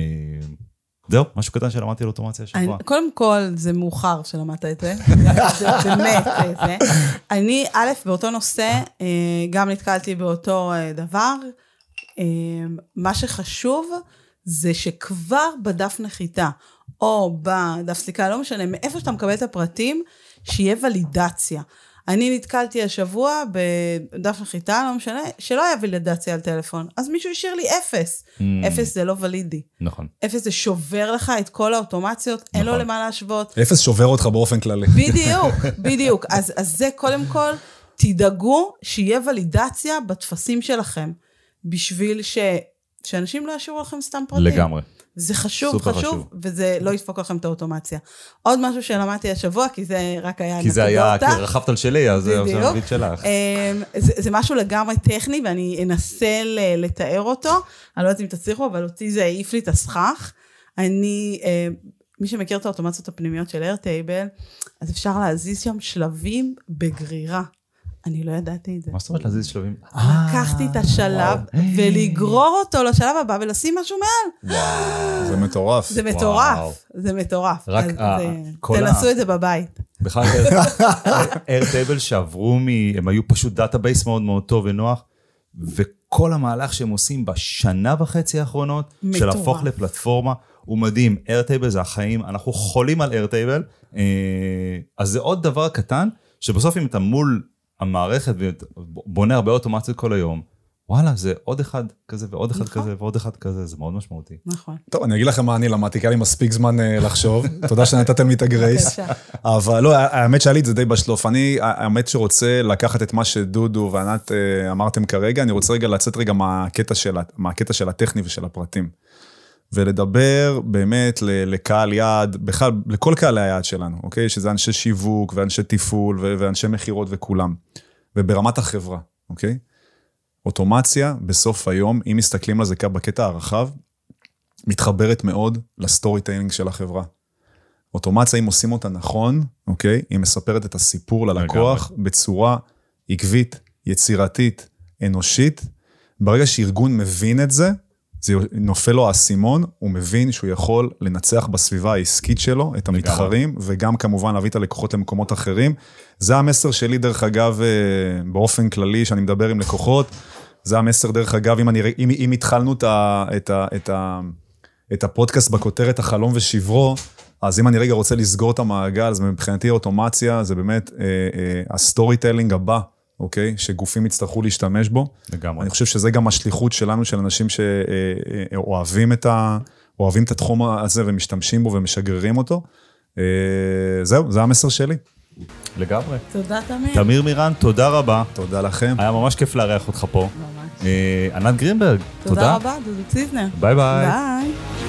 זהו, משהו קטן שלמדתי על אוטומציה השבוע. קודם כל, זה מאוחר שלמדת את זה. זה באמת זה. אני, א', באותו נושא, אה, גם נתקלתי באותו אה, דבר. אה, מה שחשוב זה שכבר בדף נחיתה, או בדף סיכה, לא משנה, מאיפה שאתה מקבל את הפרטים, שיהיה ולידציה. אני נתקלתי השבוע בדף נחיתה, לא משנה, שלא היה ולידציה על טלפון. אז מישהו השאיר לי אפס. Mm. אפס זה לא ולידי. נכון. אפס זה שובר לך את כל האוטומציות, אין לו נכון. למה להשוות. אפס שובר אותך באופן כללי. בדיוק, בדיוק. אז, אז זה קודם כל, תדאגו שיהיה ולידציה בטפסים שלכם, בשביל ש... שאנשים לא ישאירו לכם סתם פרטים. לגמרי. זה חשוב, חשוב, חשוב. וזה לא ידפוק לכם את האוטומציה. עוד משהו שלמדתי השבוע, כי זה רק היה כי זה היה, כי אנקדוטה. רכבת על שלי, אז זה נגיד שלך. אמ, זה, זה משהו לגמרי טכני, ואני אנסה לתאר אותו. אני לא יודעת אם תצליחו, אבל אותי זה העיף לי את הסכך. אני, אמ, מי שמכיר את האוטומציות הפנימיות של איירטייבל, אז אפשר להזיז שם שלבים בגרירה. אני לא ידעתי את זה. מה זאת אומרת להזיז שלבים? לקחתי את השלב וואו. ולגרור אותו לשלב הבא ולשים משהו מעל. זה מטורף. זה. מטורף, זה מטורף. רק אז ה- זה- כל ה- תנסו את זה בבית. בכלל Airtable שעברו מ... הם היו פשוט database מאוד מאוד טוב ונוח, וכל המהלך שהם עושים בשנה וחצי האחרונות, של. להפוך לפלטפורמה, הוא מדהים. Airtable זה החיים, אנחנו חולים על Airtable, אז זה עוד דבר קטן, שבסוף אם אתה מול המערכת ובונה הרבה אוטומציות כל היום, וואלה, זה עוד אחד כזה ועוד אחד נכון. כזה ועוד אחד כזה, זה מאוד משמעותי. נכון. טוב, אני אגיד לכם מה אני למדתי, כי היה לי מספיק זמן אה, לחשוב. תודה שנתתם לי את הגרייס. בבקשה. אבל לא, האמת שהיה לי את זה די בשלוף. אני, האמת שרוצה לקחת את מה שדודו וענת אה, אמרתם כרגע, אני רוצה רגע לצאת רגע מהקטע של, מהקטע של הטכני ושל הפרטים. ולדבר באמת לקהל יעד, בכלל, לכל קהלי היעד שלנו, אוקיי? שזה אנשי שיווק ואנשי תפעול ואנשי מכירות וכולם. וברמת החברה, אוקיי? אוטומציה, בסוף היום, אם מסתכלים על זה בקטע הרחב, מתחברת מאוד ל storytelling של החברה. אוטומציה, אם עושים אותה נכון, אוקיי? היא מספרת את הסיפור ללקוח בצורה עקבית, יצירתית, אנושית. ברגע שארגון מבין את זה, זה נופל לו האסימון, הוא מבין שהוא יכול לנצח בסביבה העסקית שלו, את המתחרים, וגם כמובן להביא את הלקוחות למקומות אחרים. זה המסר שלי, דרך אגב, אה, באופן כללי, שאני מדבר עם לקוחות. זה המסר, דרך אגב, אם, אני, אם, אם התחלנו את, ה, את, ה, את, ה, את הפודקאסט בכותרת החלום ושברו, אז אם אני רגע רוצה לסגור את המעגל, אז מבחינתי אוטומציה זה באמת אה, אה, ה storytelling הבא, אוקיי? שגופים יצטרכו להשתמש בו. לגמרי. אני חושב שזה גם השליחות שלנו, של אנשים שאוהבים את, ה, אוהבים את התחום הזה ומשתמשים בו ומשדרגים אותו. אה, זהו, זה המסר שלי. לגמרי. תודה, תמיר. תמיר מירן, תודה רבה. תודה לכם. היה ממש כיף לארח אותך פה. ממש. אה, ענת גרינברג, תודה רבה, דודו ציזנר. ביי ביי. ביי.